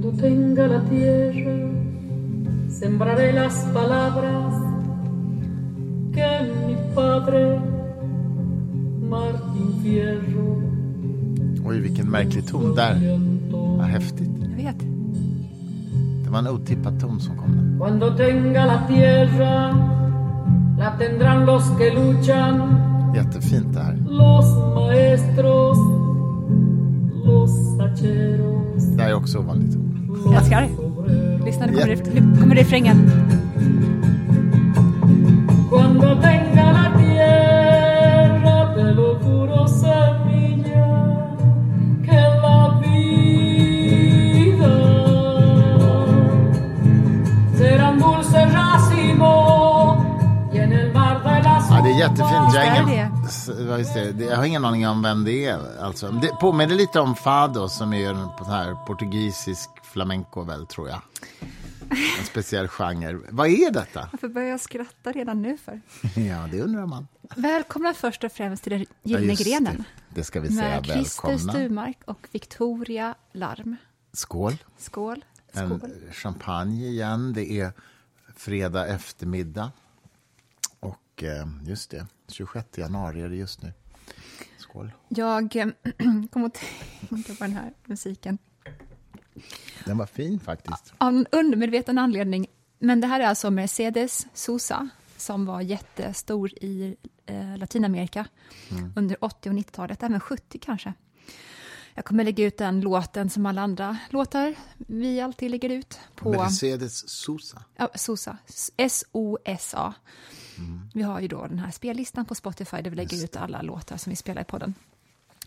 Cuando tenga la tierra, sembraré las palabras que mi padre Martin Fierro Oj, vilken märklig ton där. Ja, häftigt. Jag vet. Det var en otippad ton som kom där. Cuando tenga la tierra, la tendrán los que luchan, Jättefint det här. los maestros, los hacheros. Det här är också ovanligt. Jag älskar det. Lyssna, nu kommer, det, nu kommer refrängen. Ja, det är jättefint. Jag har ingen, ja, just det. Jag har ingen aning om vem det är. Alltså, det påminner lite om fado som är en här portugisisk flamenco väl, tror jag. En speciell genre. Vad är detta? Varför börjar jag skratta redan nu för? Ja, det undrar man. Välkomna först och främst till den Ja, gyllene just grenen. Det. det ska vi säga Med Christer. Sturmark och Victoria Larm. Skål. Skål. En Skål. champagne igen. Det är fredag eftermiddag. Och eh, just det, 26 januari är det just nu. Skål. Jag eh, kom att tänka på den här musiken. Den var fin faktiskt. Av en undermedveten anledning. Men det här är alltså Mercedes Sosa som var jättestor i eh, Latinamerika under 80 och 90-talet, även 70 kanske. Jag kommer lägga ut den låten som alla andra låtar vi alltid lägger ut på Mercedes Sosa. ja, Sosa, S-O-S-A. Vi har ju då den här spellistan på Spotify där vi lägger ut alla låtar som vi spelar i podden.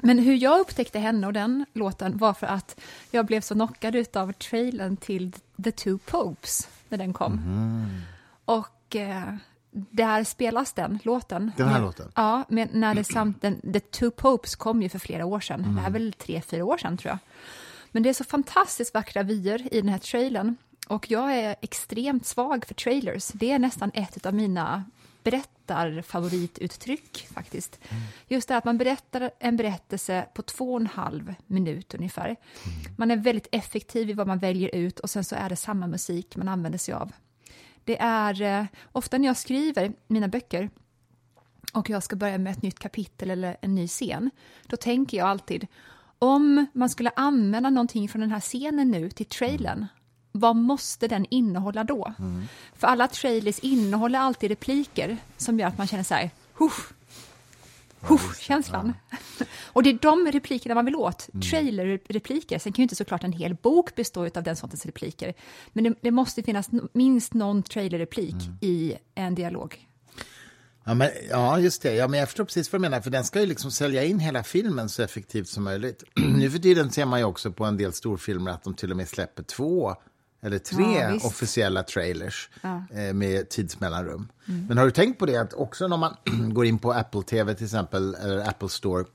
Men hur jag upptäckte henne och den låten var för att jag blev så knockad av trailern till The Two Popes när den kom. Och eh, där spelas den låten. Den här Men- låten? Ja, men när det samt, den, The Two Popes kom ju för flera år sedan. Det här är väl tre, fyra år sedan tror jag. Men det är så fantastiskt vackra vyer i den här trailern. Och jag är extremt svag för trailers. Det är nästan ett av mina berättarfavorituttryck faktiskt. Just det att man berättar en berättelse på två och en halv minut ungefär. Man är väldigt effektiv i vad man väljer ut och sen så är det samma musik man använder sig av. Det är eh, ofta när jag skriver mina böcker och jag ska börja med ett nytt kapitel eller en ny scen, då tänker jag alltid om man skulle använda någonting från den här scenen nu till trailern, vad måste den innehålla då? För alla trailers innehåller alltid repliker som gör att man känner så här, huff, huff, känslan. Och det är de replikerna man vill åt, trailerrepliker. Sen kan ju inte såklart en hel bok bestå av den sortens repliker, men det, det måste finnas minst någon trailerreplik i en dialog. Ja, men, ja, just det. Ja, men jag förstår precis vad du menar, för den ska ju liksom sälja in hela filmen så effektivt som möjligt. nu för tiden ser man ju också på en del storfilmer att de till och med släpper två eller tre Ja, officiella trailers eh, med tidsmellanrum. Mm. Men har du tänkt på det att också när man går in på Apple TV till exempel, eller Apple Store,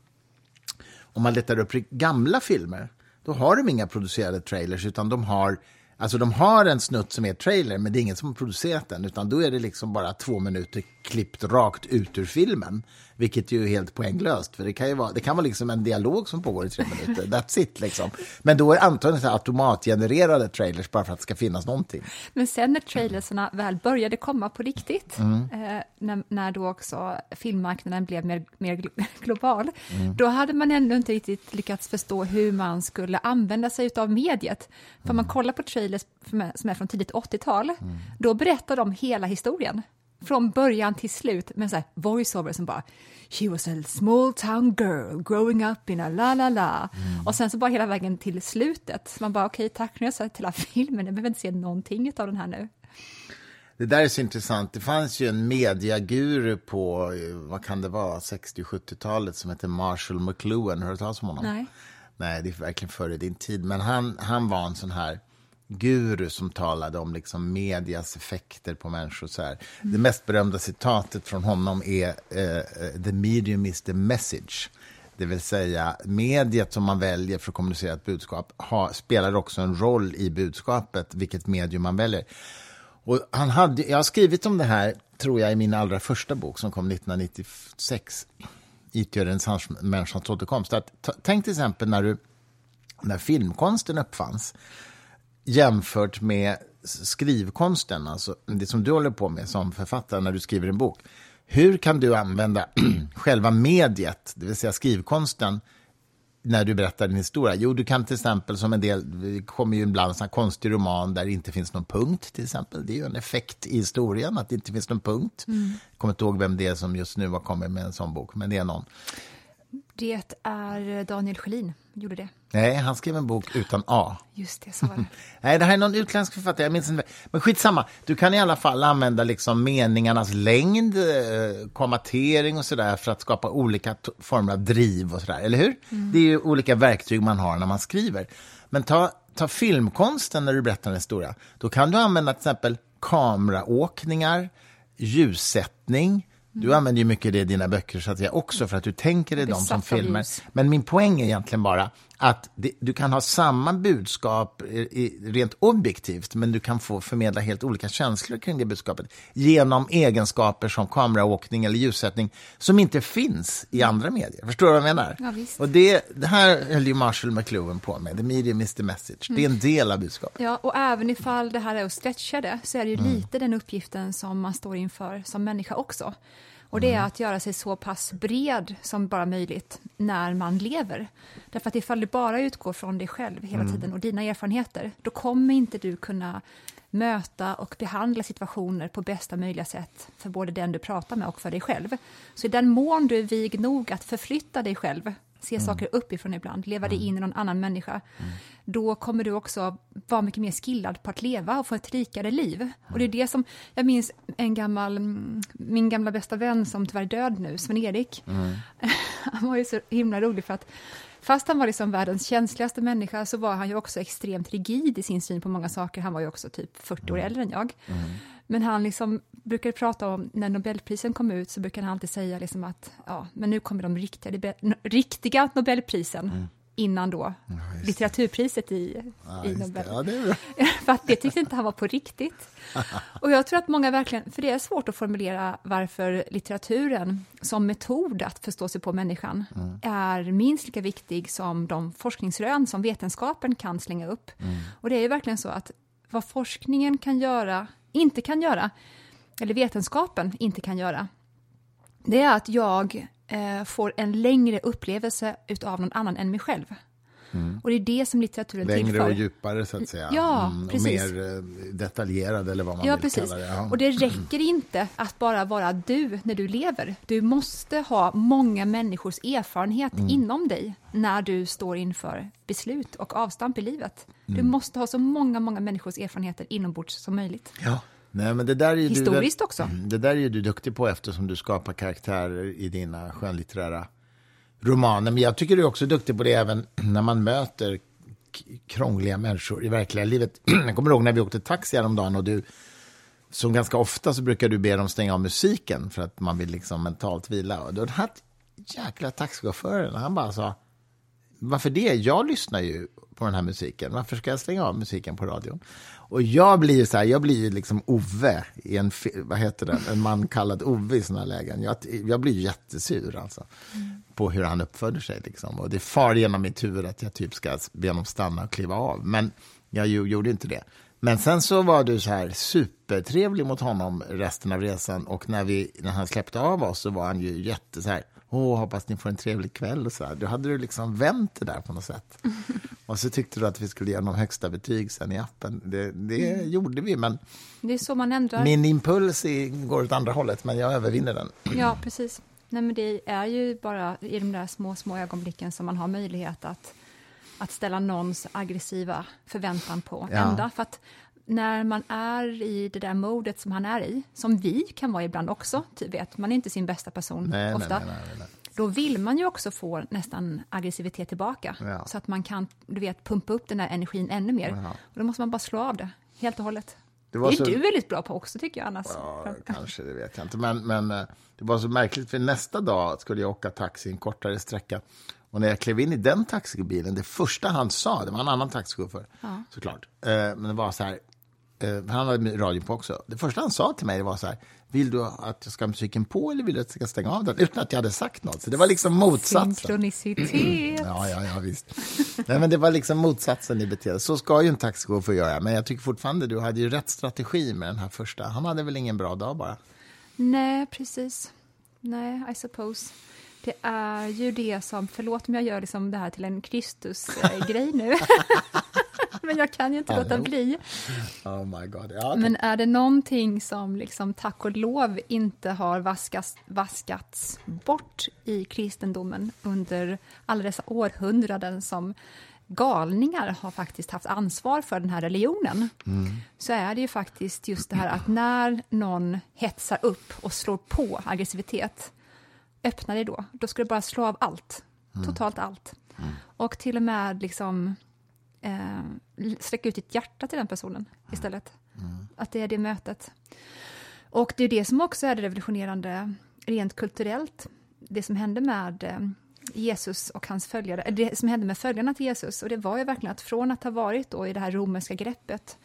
om man letar upp gamla filmer, då har de inga producerade trailers, utan de har Alltså de har en snutt som är trailer, men det är ingen som har producerat den, utan då är det liksom bara två minuter klippt rakt ut ur filmen. Vilket ju är helt poänglöst, för det kan ju vara, det kan vara liksom en dialog som pågår i tre minuter. That's it liksom. Men då är antagligen så automatgenererade trailers bara för att det ska finnas någonting. Men sen när trailersarna väl började komma på riktigt, Mm. eh, när, när då också filmmarknaden blev mer, mer glo- global, Mm. då hade man ändå inte riktigt lyckats förstå hur man skulle använda sig av mediet. För om man Mm. kollar på trailers är, som är från tidigt 80-tal, då berättar de hela historien. Från början till slut med så här voiceover som bara She was a small town girl growing up in a la la la. Mm. Och sen så bara hela vägen till slutet. Man bara okej, tack nu har jag sett hela filmen, jag behöver inte se någonting av den här nu. Det där är så intressant. Det fanns ju en mediaguru på, eh, vad kan det vara, 60-70-talet som heter Marshall McLuhan. Har du talat om honom? Nej. Nej, det är verkligen före din tid. Men han, han var en sån här guru som talade om liksom medias effekter på människor. Så här. Det mest berömda citatet från honom är uh, “The medium is the message”. Det vill säga, mediet som man väljer för att kommunicera ett budskap har, spelar också en roll i budskapet, vilket medium man väljer. Och han hade, jag har skrivit om det här, tror jag, i min allra första bok som kom 1996. IT och renässansmänniskans återkomst. Att, tänk till exempel när, du, när filmkonsten uppfanns jämfört med skrivkonsten, alltså det som du håller på med som författare när du skriver en bok. Hur kan du använda själva mediet, det vill säga skrivkonsten, när du berättar din historia? Jo, du kan till exempel, som en del, det kommer ju ibland en konstig roman där det inte finns någon punkt, till exempel. Det är ju en effekt i historien, att det inte finns någon punkt. Mm. Jag kommer inte ihåg vem det är som just nu har kommit med en sån bok, men det är någon. Det är Daniel Schelin, gjorde det. Nej, han skrev en bok utan A. Just det, så var det. Nej, det här är någon utländsk författare, jag minns inte. Men skitsamma, du kan i alla fall använda liksom meningarnas längd, eh, kommatering och sådär för att skapa olika former av driv och sådär, eller hur? Mm. Det är ju olika verktyg man har när man skriver. Men ta, ta filmkonsten när du berättar en historia. Då kan du använda till exempel kameraåkningar, ljussättning, du använder ju mycket det i dina böcker så att jag också för att du tänker dig dem som filmer. Men min poäng är egentligen bara att det, du kan ha samma budskap i, rent objektivt men du kan få förmedla helt olika känslor kring det budskapet genom egenskaper som kameraåkning eller ljussättning som inte finns i andra medier. Förstår du vad jag menar? Ja, visst. Och det, det här höll ju Marshall McLuhan på med. The medium is the message. Mm. Det är en del av budskapet. Ja, och även ifall det här är att stretcha det så är det ju mm. lite den uppgiften som man står inför som människa också. Och det är mm. att göra sig så pass bred som bara möjligt när man lever. Därför att ifall du bara utgår från dig själv hela mm. tiden och dina erfarenheter, då kommer inte du kunna möta och behandla situationer på bästa möjliga sätt för både den du pratar med och för dig själv. Så i den mån du är vig nog att förflytta dig själv se mm. saker uppifrån ibland, leva dig mm. in i någon annan människa, mm. Då kommer du också vara mycket mer skillad på att leva och få ett rikare liv. Och det är det som, jag minns en gammal, min gamla bästa vän som tyvärr är död nu, Sven-Erik, mm. han var ju så himla rolig för att Fast han var liksom världens känsligaste människa så var han ju också extremt rigid i sin syn på många saker. Han var ju också typ 40 år mm. äldre än jag. Mm. Men han liksom brukade prata om, när Nobelprisen kom ut, så brukade han alltid säga liksom att ja, men nu kommer de riktiga, riktiga Nobelprisen. Mm. Innan då ja, litteraturpriset i, ja, i Nobel. Ja, det för att det tyckte inte han var på riktigt. Och jag tror att många verkligen, för det är svårt att formulera varför litteraturen som metod att förstå sig på människan mm. är minst lika viktig som de forskningsrön som vetenskapen kan slänga upp. Mm. Och det är ju verkligen så att vad forskningen kan göra inte kan göra, eller vetenskapen inte kan göra, det är att jag eh, får en längre upplevelse av någon annan än mig själv. Mm. Och det är det som litteraturen Längre tillför. och djupare, så att säga. Ja, mm, precis. Och mer eh, detaljerad, eller vad man ja, vill precis. kalla det. Ja. Och det räcker inte att bara vara du när du lever. Du måste ha många människors erfarenhet mm. inom dig när du står inför beslut och avstamp i livet. Du mm. måste ha så många, många människors erfarenheter inombords som möjligt. Ja. Nej, men det där är Historiskt du, också. Mm, det där är ju du duktig på eftersom du skapar karaktärer i dina skönlitterära romaner. Men jag tycker du är också duktig på det även när man möter krångliga människor i verkliga livet. Jag kommer ihåg när vi åkte taxi häromdagen och du som ganska ofta så brukar du be dem stänga av musiken för att man vill liksom mentalt vila. Och då den här jäkla taxichauffören, han bara sa varför det? Jag lyssnar ju på den här musiken. Varför ska jag slänga av musiken på radion? Och jag blir ju så här, jag blir ju liksom Ove i en, vad heter det, en man kallad Ove i såna här lägen. Jag, jag blir jättesur alltså, mm. på hur han uppförde sig. Liksom. Och det far genom mitt huvud att jag typ ska be honom stanna och kliva av. Men jag gjorde inte det. Men sen så var du så här supertrevlig mot honom resten av resan och när, vi, när han släppte av oss så var han ju jätte så här, åh, hoppas ni får en trevlig kväll och så här. Då hade du liksom vänt det där på något sätt. Och så tyckte du att vi skulle ge honom högsta betyg sen i appen. Det, det mm. gjorde vi, men det är så man ändrar. min impuls går åt andra hållet, men jag övervinner den. Ja, precis. Nej, men det är ju bara i de där små, små ögonblicken som man har möjlighet att, att ställa någons aggressiva förväntan på ja. ända. För att när man är i det där modet som han är i, som vi kan vara ibland också, typ vet, man är inte sin bästa person nej, ofta, nej, nej, då vill man ju också få nästan aggressivitet tillbaka, ja. så att man kan du vet, pumpa upp den där energin ännu mer. Ja. Och då måste man bara slå av det, helt och hållet. Det, det är så... du väldigt bra på också, tycker jag annars. Ja, kanske, det vet jag inte. Men, men eh, det var så märkligt, för nästa dag skulle jag åka taxi en kortare sträcka. Och när jag klev in i den taxibilen, det första han sa, det var en annan taxichaufför, ja. såklart, eh, men det var så här, eh, han hade radion på också. Det första han sa till mig var så här, vill du att jag ska ha musiken på eller vill du att jag ska stänga av den? Utan att jag hade sagt något. Så det var liksom motsatsen. Synkronicitet. Ja, ja, ja, visst. Nej, men det var liksom motsatsen i beteendet. Så ska ju en taxichaufför göra. Men jag tycker fortfarande du hade ju rätt strategi med den här första. Han hade väl ingen bra dag bara. Nej, precis. Nej, I suppose. Det är ju det som, förlåt om jag gör liksom det här till en Kristus-grej nu. Men jag kan ju inte låta Hallå. bli. Oh my god. Ja, okej. Men är det någonting som liksom, tack och lov inte har vaskas, vaskats bort i kristendomen under alla dessa århundraden som galningar har faktiskt haft ansvar för den här religionen, så är det ju faktiskt just det här att när någon hetsar upp och slår på aggressivitet, öppna det då. Då ska du bara slå av allt, totalt allt. Och till och med liksom eh, sträcka ut ditt hjärta till den personen istället. Att det är det mötet. Och det är det som också är det revolutionerande rent kulturellt. Det som hände med eh, Jesus och hans följare, det som hände med följarna till Jesus. Och det var ju verkligen att från att ha varit då i det här romerska greppet,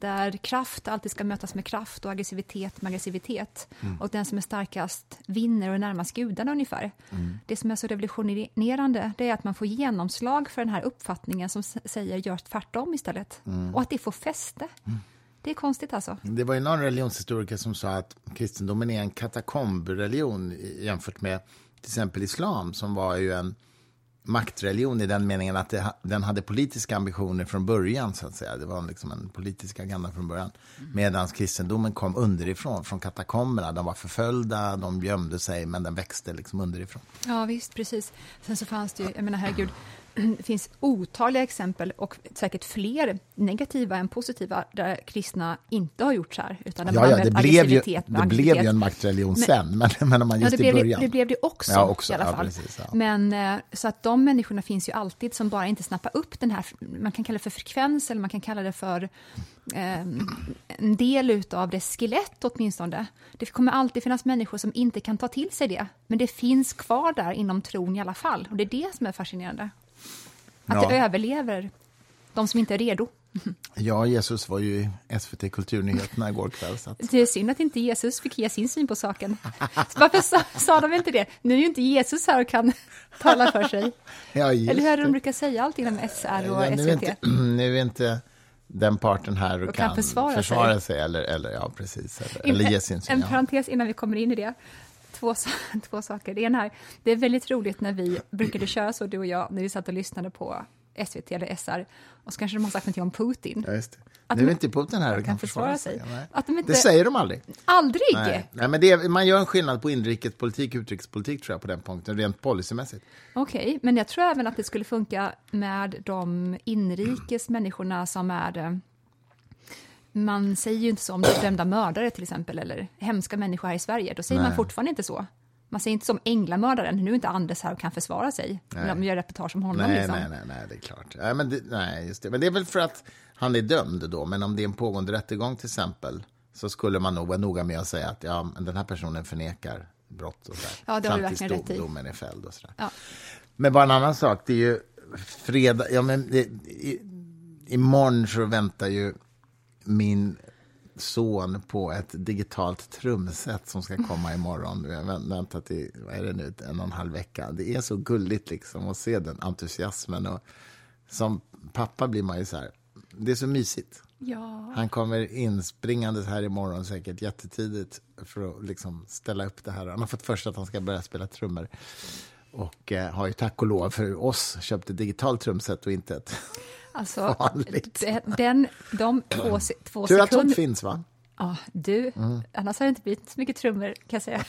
där kraft alltid ska mötas med kraft och aggressivitet med aggressivitet. Och den som är starkast vinner och är närmast gudarna ungefär. Det som är så revolutionerande, det är att man får genomslag för den här uppfattningen som säger gör tvärtom istället. Och att det får fäste. Det är konstigt alltså. Det var ju någon religionshistoriker som sa att kristendomen är en katakombreligion jämfört med till exempel islam som var ju en maktreligion i den meningen att det, den hade politiska ambitioner från början. så att säga. Det var liksom en politisk agenda från början. Medan kristendomen kom underifrån, från katakomberna. De var förföljda, de gömde sig, men den växte liksom underifrån. Ja, visst, precis. Sen så fanns det ju, jag menar herregud, det finns otaliga exempel och säkert fler negativa än positiva där kristna inte har gjort så här. Utan där man Ja, ja, det blev, ju, det blev ju en maktreligion Men- sen, men, men om man Ja, just det i det, början. det blev det också, Ja, också, i alla ja, fall. precis, ja. Men eh, så att de människorna finns ju alltid som bara inte snappar upp den här, man kan kalla det för frekvens eller man kan kalla det för eh, en del utav det skelett åtminstone. Det kommer alltid finnas människor som inte kan ta till sig det, men det finns kvar där inom tron i alla fall. Och det är det som är fascinerande. Att Ja. det överlever de som inte är redo. Ja, Jesus var ju i SVT Kulturnyheterna igår kväll. Så att... Det är synd att inte Jesus fick ge sin syn på saken. Så varför sa, sa de inte det? Nu är ju inte Jesus här och kan tala för sig. Ja, Eller hur är det de brukar säga alltid inom SR och Ja, nu, är SVT? inte, nu är inte den parten här och, Och kan kan, försvara försvara, sig. sig. eller, eller, ja, precis, eller, In- eller ge sin syn. En Ja. parentes innan vi kommer in i det. Två, två saker. Det ena här, det är väldigt roligt när vi brukade köra så, du och jag, när vi satt och lyssnade på SVT eller SR, och så kanske de har sagt någonting om Putin. Ja, just det. Att nu är de- inte Putin här och kan kan försvara sig. sig. Att de inte- Det säger de aldrig. Aldrig! Nej. Nej, men är, man gör en skillnad på inrikespolitik och utrikespolitik tror jag på den punkten, rent policymässigt. Okej, men jag tror även att det skulle funka med de inrikes människorna som är... Man säger ju inte så om dömda mördare till exempel, eller hemska människor här i Sverige. Då säger man Nej. fortfarande inte så. Man säger inte som änglamördaren, nu är inte Anders här och kan försvara sig. Nej. De gör reportage om honom. Nej, liksom. nej, nej, nej, det är klart. Nej, men det, nej, just det. Men det är väl för att han är dömd då, men om det är en pågående rättegång till exempel, så skulle man nog vara noga med att säga att ja, den här personen förnekar brott och sådär. Ja, det har du Fram tills verkligen i. domen är fälld och sådär. Ja. Men bara en annan sak, det är ju fredag, ja men det, i, imorgon så väntar ju min son på ett digitalt trumset som ska komma imorgon. Vi har vänt- väntat i, vad är det nu, en och en halv vecka. Det är så gulligt liksom att se den entusiasmen. Och som pappa blir man ju så här, det är så mysigt. Ja. Han kommer inspringandes här imorgon säkert jättetidigt för att liksom ställa upp det här. Han har fått först att han ska börja spela trummor. Och eh, har ju tack och lov för oss köpt ett digitalt trumset och inte ett Alltså, vanligt. de- den, de två, två Tur att sånt finns va? Ja, du, Mm. annars hade det inte blivit så mycket trummor kan jag säga.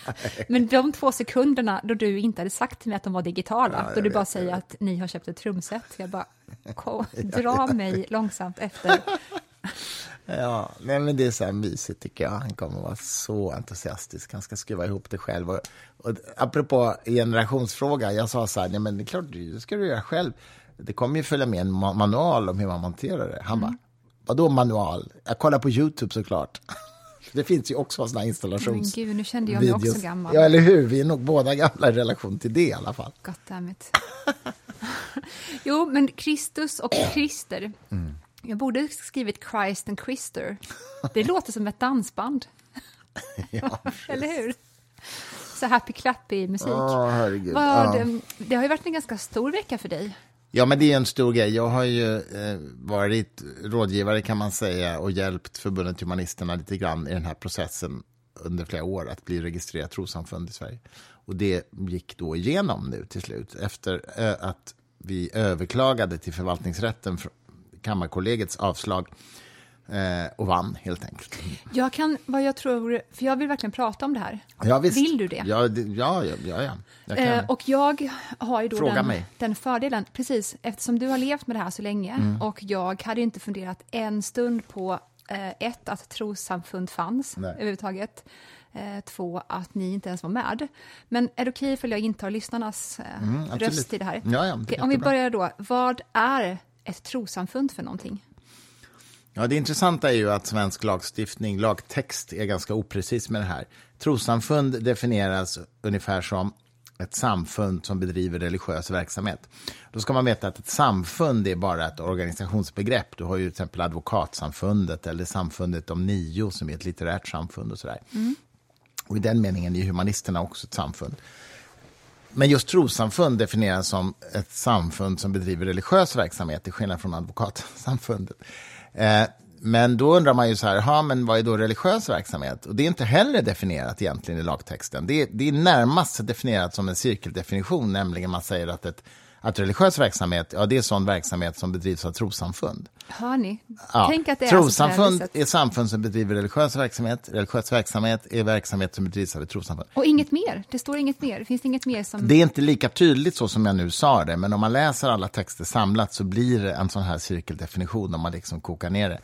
Men de två sekunderna då du inte hade sagt till mig att de var digitala, Ja, då du bara säger att ni har köpt ett trumset, jag bara, ko, dra mig långsamt efter. Ja, nej, men det är så här mysigt tycker jag. Han kommer vara så entusiastisk. Han ska skruva ihop det själv. Och, och apropå generationsfråga, jag sa så här, nej men det är klart, det ska du göra själv. Det kommer ju följa med en ma- manual om hur man monterar det. Han bara, vadå manual? Jag kollar på YouTube såklart. Det finns ju också sådana Men installations... gud, nu kände jag mig också videos. gammal. Ja, eller hur? Vi är nog båda gamla i relation till det i alla fall. God damn it. jo, men Kristus och Krister, Jag borde skrivit Christ and Christer. Det låter som ett dansband. Ja, Eller hur? Så happy clappy musik. Åh, herregud. Vad, Ja. Det har ju varit en ganska stor vecka för dig. Ja, men det är en stor grej. Jag har ju eh, varit rådgivare kan man säga och hjälpt Förbundet Humanisterna lite grann i den här processen under flera år att bli registrerat trossamfund i Sverige. Och det gick då igenom nu till slut efter eh, att vi överklagade till förvaltningsrätten för Kammarkollegiets avslag eh, och vann helt enkelt. Jag kan, vad jag tror, för jag vill verkligen prata om det här. Ja, visst. Vill du det? Ja, det, ja, ja, ja, ja. Jag. Eh, och jag har ju då Fråga den, mig. den fördelen, precis, eftersom du har levt med det här så länge Mm. och jag hade inte funderat en stund på eh, ett, att trossamfund fanns Nej. överhuvudtaget. Eh, två, att ni inte ens var med. Men är det okej ifall jag intar lyssnarnas eh, Mm, röst i det här? Ja, ja, det Okej, om vi börjar då, vad är ett trossamfund för någonting? Ja, det intressanta är ju att svensk lagstiftning, lagtext, är ganska oprecis med det här. Trossamfund definieras ungefär som ett samfund som bedriver religiös verksamhet. Då ska man veta att ett samfund är bara ett organisationsbegrepp. Du har ju till exempel Advokatsamfundet eller Samfundet om nio som är ett litterärt samfund och sådär. Och i den meningen är humanisterna också ett samfund. Men just trossamfund definieras som ett samfund som bedriver religiös verksamhet, till skillnad från advokatsamfundet. Eh, men då undrar man ju så här, ha, men vad är då religiös verksamhet? Och det är inte heller definierat egentligen i lagtexten. Det är, det är närmast definierat som en cirkeldefinition, nämligen man säger att, ett, att religiös verksamhet, ja det är sån verksamhet som bedrivs av trossamfund. Hör ni? Ja. Tänk att det är trossamfund är samfund som bedriver religiös verksamhet. Religiös verksamhet är verksamhet som bedrivs av ett trossamfund. Och inget mer, det står inget mer. Finns det inget mer som... Det är inte lika tydligt så som jag nu sa det, men om man läser alla texter samlat så blir det en sån här cirkeldefinition om man liksom kokar ner det.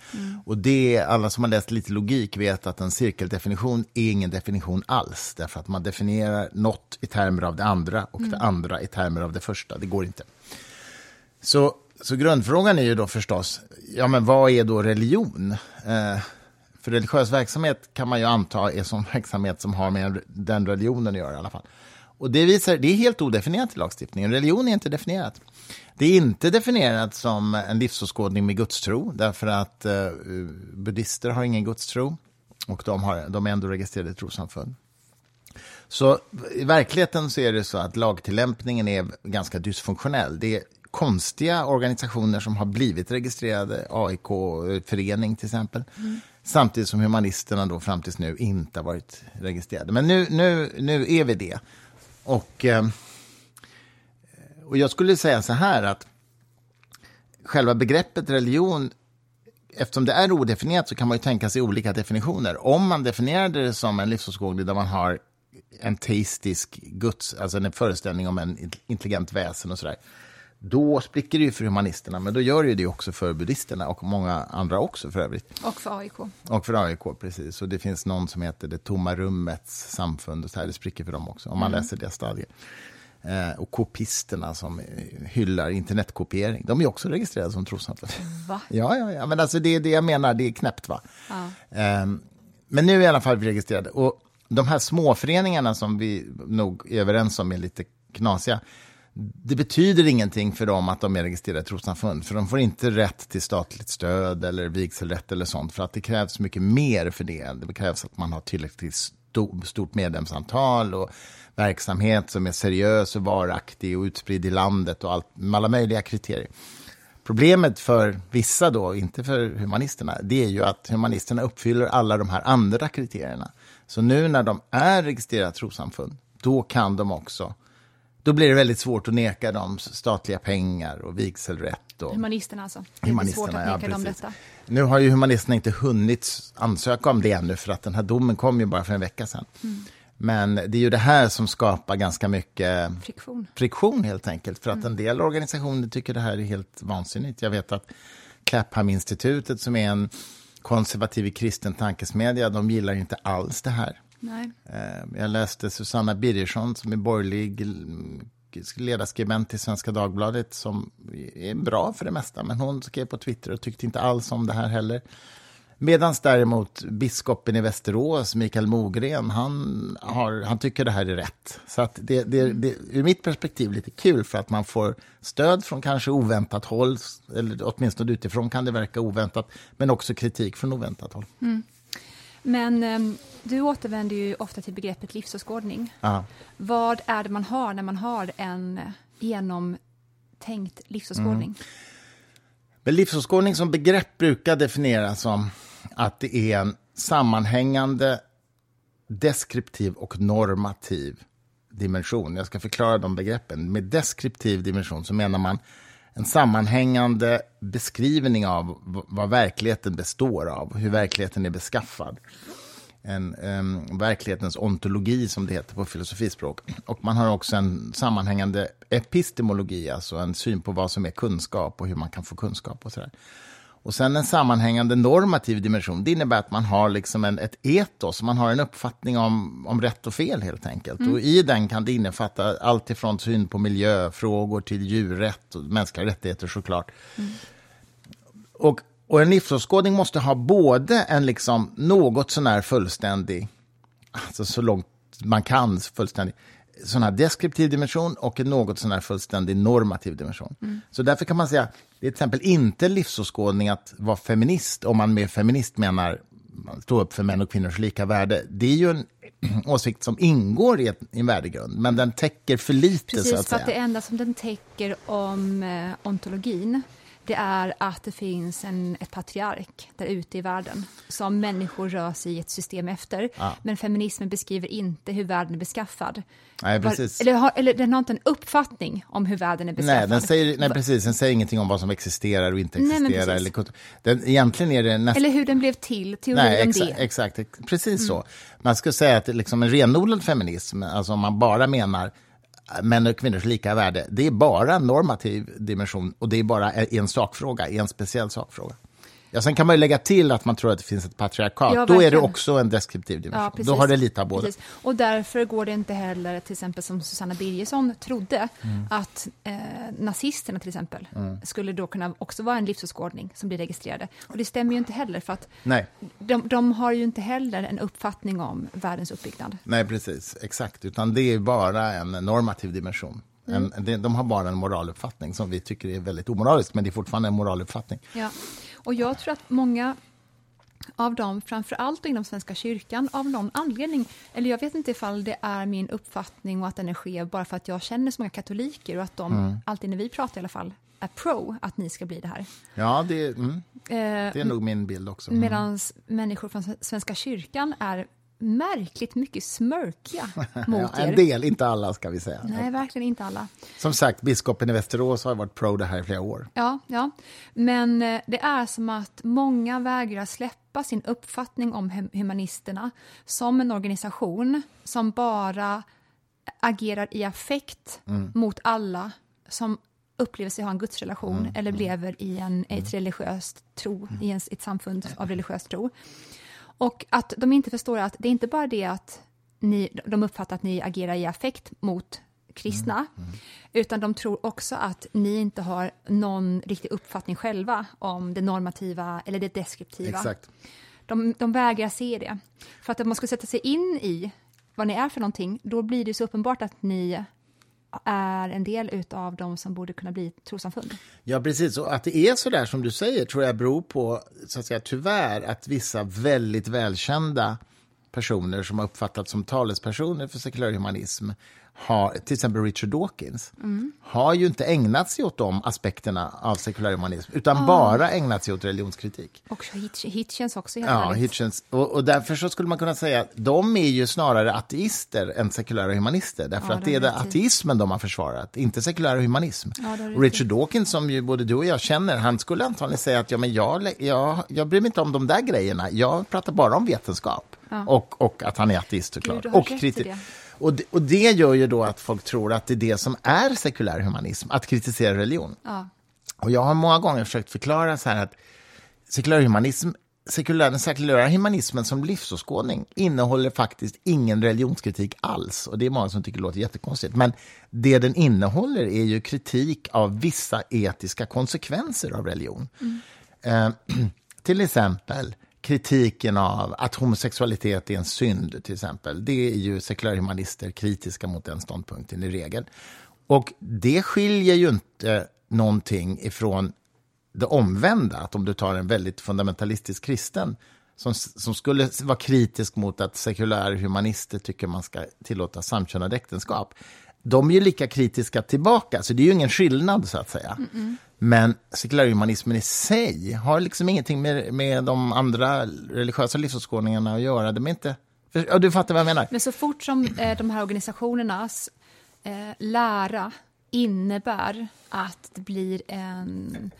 Och det, alla som har läst lite logik vet att en cirkeldefinition är ingen definition alls, därför att man definierar något i termer av det andra och det andra i termer av det första. Det går inte. Så, så grundfrågan är ju då förstås, ja men vad är då religion? Eh, för religiös verksamhet kan man ju anta är sån verksamhet som har med den religionen att göra i alla fall. Och det, visar, det är helt odefinierat i lagstiftningen. Religion är inte definierat. Det är inte definierat som en livsåskådning med gudstro, därför att eh, buddhister har ingen gudstro och de, har, de är ändå registrerade i trossamfund. Så i verkligheten så är det så att lagtillämpningen är ganska dysfunktionell. Det är konstiga organisationer som har blivit registrerade, AIK-förening till exempel. Samtidigt som humanisterna då fram tills nu inte har varit registrerade. Men nu, nu, nu är vi det. Och, eh, och jag skulle säga så här att själva begreppet religion eftersom det är odefinierat så kan man ju tänka sig olika definitioner. Om man definierade det som en livsåskådning där man har en teistisk guds, alltså en föreställning om en intelligent väsen och sådär, då spricker det ju för humanisterna, men då gör det ju det också för buddhisterna och många andra också för övrigt. Och för AIK. Och för AIK, precis. Och det finns någon som heter Det tomma rummets samfund, och så här, det spricker för dem också, om man läser deras stadier. Eh, och kopisterna som eh, hyllar internetkopiering, de är också registrerade som trossamfund. Va? Ja, ja, ja, men alltså det är det jag menar, det är knäppt va? Ehm, men nu är i alla fall vi registrerade. Och de här småföreningarna som vi nog är överens om är lite knasiga, det betyder ingenting för dem att de är registrerade trossamfund, för de får inte rätt till statligt stöd eller vigselrätt eller sånt, för att det krävs mycket mer för det. Det krävs att man har tillräckligt stort medlemsantal och verksamhet som är seriös och varaktig och utspridd i landet och allt, med alla möjliga kriterier. Problemet för vissa då, inte för humanisterna, det är ju att humanisterna uppfyller alla de här andra kriterierna. Så nu när de är registrerat trossamfund, då kan de också, då blir det väldigt svårt att neka dem statliga pengar och vigselrätt. Och, Humanisterna alltså. Det är svårt att neka ja, dem detta. Nu har ju humanisterna inte hunnit ansöka om det ännu, för att den här domen kom ju bara för en vecka sedan. Mm. Men det är ju det här som skapar ganska mycket Friktion. friktion helt enkelt. För att en del organisationer tycker det här är helt vansinnigt. Jag vet att Clapham-institutet som är en konservativ kristen tankesmedja, de gillar inte alls det här. Nej. Eh, Jag läste Susanna Birgersson som är borgerlig ledarskribent i Svenska Dagbladet som är bra för det mesta, men hon skrev på Twitter och tyckte inte alls om det här heller. Medan däremot biskopen i Västerås, Mikael Mogren, han, har, han tycker det här är rätt. Så att det, det, det ur mitt perspektiv lite kul för att man får stöd från kanske oväntat håll, eller åtminstone utifrån kan det verka oväntat, men också kritik från oväntat håll. Mm. Men eh, du återvänder ju ofta till begreppet livsåskådning. Ja. Vad är det man har när man har en genomtänkt livsåskådning? Mm. Men livsåskådning som begrepp brukar definieras som att det är en sammanhängande, deskriptiv och normativ dimension. Jag ska förklara de begreppen. Med deskriptiv dimension så menar man en sammanhängande beskrivning av vad verkligheten består av, hur verkligheten är beskaffad. En, um, verklighetens ontologi, som det heter på filosofispråk. Och man har också en sammanhängande epistemologi, alltså en syn på vad som är kunskap och hur man kan få kunskap. och sådär. Och sen en sammanhängande normativ dimension. Det innebär att man har liksom en, ett etos, man har en uppfattning om, om rätt och fel helt enkelt. Mm. Och i den kan det innefatta allt ifrån syn på miljöfrågor till djurrätt och mänskliga rättigheter såklart. Mm. Och, och en livsåskådning måste ha både en liksom något sånär fullständig, alltså så långt man kan fullständig, sån här deskriptiv dimension och en något sån här fullständig normativ dimension. Mm. Så därför kan man säga, det är till exempel inte livsåskådning att vara feminist, om man med feminist menar stå upp för män och kvinnors lika värde. Det är ju en åsikt som ingår i, ett, i en värdegrund, men den täcker för lite. Precis, så att för att det enda som den täcker om eh, ontologin det är att det finns en, ett patriark där ute i världen som människor rör sig i ett system efter. Ja. Men feminismen beskriver inte hur världen är beskaffad. Nej, precis. Eller, har, eller den har inte en uppfattning om hur världen är beskaffad. Nej, den säger, nej precis. Den säger ingenting om vad som existerar och inte existerar. Nej, eller, den, egentligen är det näst... eller hur den blev till, teori nej, om det. Exakt, precis mm. så. Man skulle säga att liksom en renodlad feminism, alltså om man bara menar män och kvinnors lika värde, det är bara en normativ dimension och det är bara en sakfråga, en speciell sakfråga. Ja, sen kan man lägga till att man tror att det finns ett patriarkat. Ja, Då är det också en deskriptiv dimension. Ja, Då har det lite av båda. Och därför går det inte heller, till exempel som Susanna Birgersson trodde, mm. att eh, nazisterna till exempel mm. skulle då kunna också vara en livsåskådning som blir registrerade. Och det stämmer ju inte heller, för att Nej. De, de har ju inte heller en uppfattning om världens uppbyggnad. Nej, precis. Exakt. Utan det är bara en normativ dimension. Mm. En, de har bara en moraluppfattning som vi tycker är väldigt omoralisk, men det är fortfarande en moraluppfattning. Ja. Och jag tror att många av dem, framför allt inom Svenska kyrkan, av någon anledning, eller jag vet inte ifall det är min uppfattning och att den är skev bara för att jag känner så många katoliker och att de, mm. alltid när vi pratar i alla fall, är pro att ni ska bli det här. Ja, det, mm. eh, det är nog min bild också. Mm. Medan människor från Svenska kyrkan är märkligt mycket smörkiga mot ja, en er. En del, inte alla ska vi säga. Nej, verkligen inte alla. Som sagt, biskopen i Västerås har varit pro det här i flera år. Ja, ja. men eh, det är som att många vägrar släppa sin uppfattning om humanisterna som en organisation som bara agerar i affekt mm. mot alla som upplever sig ha en gudsrelation mm. eller mm. lever i en, ett mm. religiöst tro, i en, ett samfund av religiös tro. Och att de inte förstår att det är inte bara det att ni, de uppfattar att ni agerar i affekt mot kristna, mm, mm. utan de tror också att ni inte har någon riktig uppfattning själva om det normativa eller det deskriptiva. Exakt. De, de vägrar se det. För att om man ska sätta sig in i vad ni är för någonting, då blir det så uppenbart att ni är en del av de som borde kunna bli trossamfund. Ja, precis. Och att det är så där som du säger tror jag beror på, så att säga, tyvärr, att vissa väldigt välkända personer som har uppfattats som talespersoner för sekulär humanism har, till exempel Richard Dawkins, mm. har ju inte ägnat sig åt de aspekterna av sekulär humanism, utan ah. bara ägnat sig åt religionskritik. Och Hitchens också. Ja, Hitchens. Och, och, därför så skulle man kunna säga att de är ju snarare ateister än sekulära humanister, därför ja, att det är det ateismen de har försvarat, inte sekulär humanism. Ja, Richard Dawkins, som ju både du och jag känner, han skulle antagligen säga att ja, men jag, jag, jag bryr mig inte om de där grejerna, jag pratar bara om vetenskap. Ja. Och, och att han är ateist såklart. Du, och kritik. Och det, och det gör ju då att folk tror att det är det som är sekulär humanism, att kritisera religion. Ja. Och jag har många gånger försökt förklara så här att sekulär humanism sekulär, den sekulära humanismen som livsåskådning innehåller faktiskt ingen religionskritik alls. Och Det är många som tycker det låter jättekonstigt. Men det den innehåller är ju kritik av vissa etiska konsekvenser av religion. Mm. Eh, till exempel kritiken av att homosexualitet är en synd, till exempel. Det är ju sekulärhumanister kritiska mot den ståndpunkten i regel. Och det skiljer ju inte någonting ifrån det omvända, att om du tar en väldigt fundamentalistisk kristen som, som skulle vara kritisk mot att sekulärhumanister tycker man ska tillåta samkönade äktenskap. De är ju lika kritiska tillbaka, så det är ju ingen skillnad så att säga. Mm -mm. Men sekulärhumanismen i sig har liksom ingenting med, med de andra religiösa livsåskådningarna att göra. De är inte... Ja, du fattar vad jag menar. Men så fort som eh, de här organisationernas eh, lära innebär att det blir en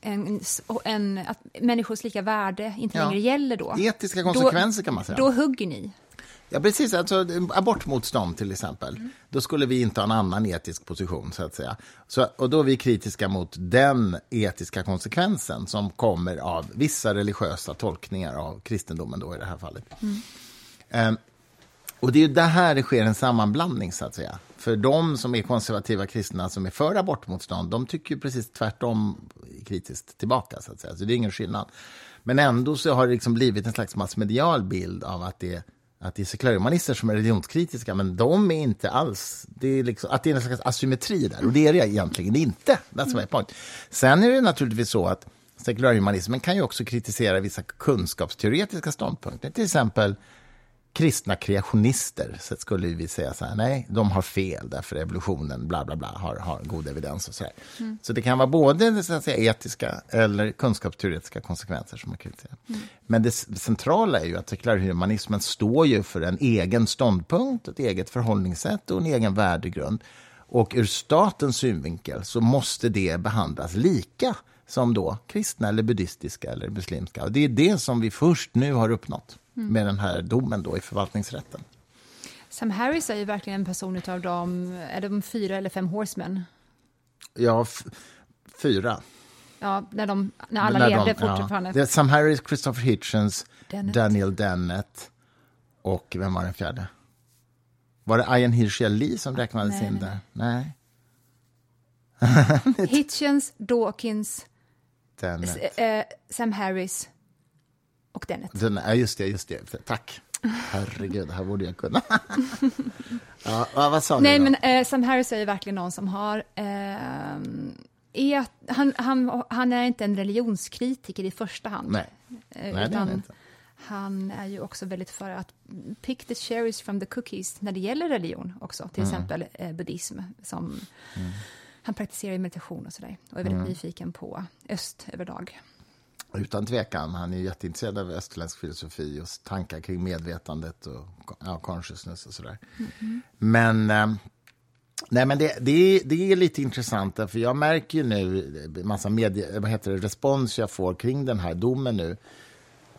en, en, att människors lika värde inte ja. längre gäller då. Etiska konsekvenser då, kan man säga. Då hugger ni. Ja, precis. Alltså, abortmotstånd till exempel. Mm. Då skulle vi inte ha en annan etisk position, så att säga. Så, och då är vi kritiska mot den etiska konsekvensen som kommer av vissa religiösa tolkningar av kristendomen då i det här fallet. Mm. Um, och det är ju det här det sker en sammanblandning, så att säga. För de som är konservativa kristna som är för abortmotstånd, de tycker ju precis tvärtom kritiskt tillbaka, så att säga. Så det är ingen skillnad. Men ändå så har det liksom blivit en slags massmedial bild av att det, att det är sekularhumanister som är religionskritiska, men de är inte alls... Det är liksom, att det är en slags asymmetri där, och det är det egentligen inte. That's my point. Sen är det naturligtvis så att sekularhumanismen kan ju också kritisera vissa kunskapsteoretiska ståndpunkter, till exempel kristna kreationister så skulle vi säga så här, nej, de har fel därför evolutionen bla bla bla har, har god evidens och så. Mm. Så det kan vara både så att säga, etiska eller kunskapsteoretiska konsekvenser som man kritiserar. Mm. Men det centrala är ju att sekulärhumanismen står ju för en egen ståndpunkt, ett eget förhållningssätt och en egen värdegrund. Och ur statens synvinkel så måste det behandlas lika som då kristna, eller buddhistiska eller muslimska. Och det är det som vi först nu har uppnått mm. med den här domen då i förvaltningsrätten. Sam Harris är ju verkligen en person av de, är de fyra eller fem horsemen? Ja, fyra. Ja, när, de, när alla när levde de, fortfarande. Ja. Det är Sam Harris, Christopher Hitchens, Dennett. Daniel Dennett och vem var den fjärde? Var det Ian Hirschia Lee som räknades nej, in nej. där? Nej. Hitchens, Dawkins, Dennett. Eh, Sam Harris och Dennett. Den, ja, just det, just det. Tack. Herregud, här borde jag kunna. ja, vad sa Nej, men eh, Sam Harris är verkligen någon som har... Eh, är, han, han, han är inte en religionskritiker i första hand. Nej, eh, Nej det är inte. Han är ju också väldigt för att pick the cherries from the cookies när det gäller religion också, till mm. exempel eh, buddhism. Som, mm. Han praktiserar meditation och sådär och är väldigt mm. nyfiken på öst överlag. Utan tvekan. Han är jätteintresserad av österländsk filosofi och tankar kring medvetandet och ja, consciousness och sådär. Mm. Men, eh, nej, men det, det, är, det är lite intressant, för jag märker ju nu massa medie, vad heter det, respons jag får kring den här domen nu.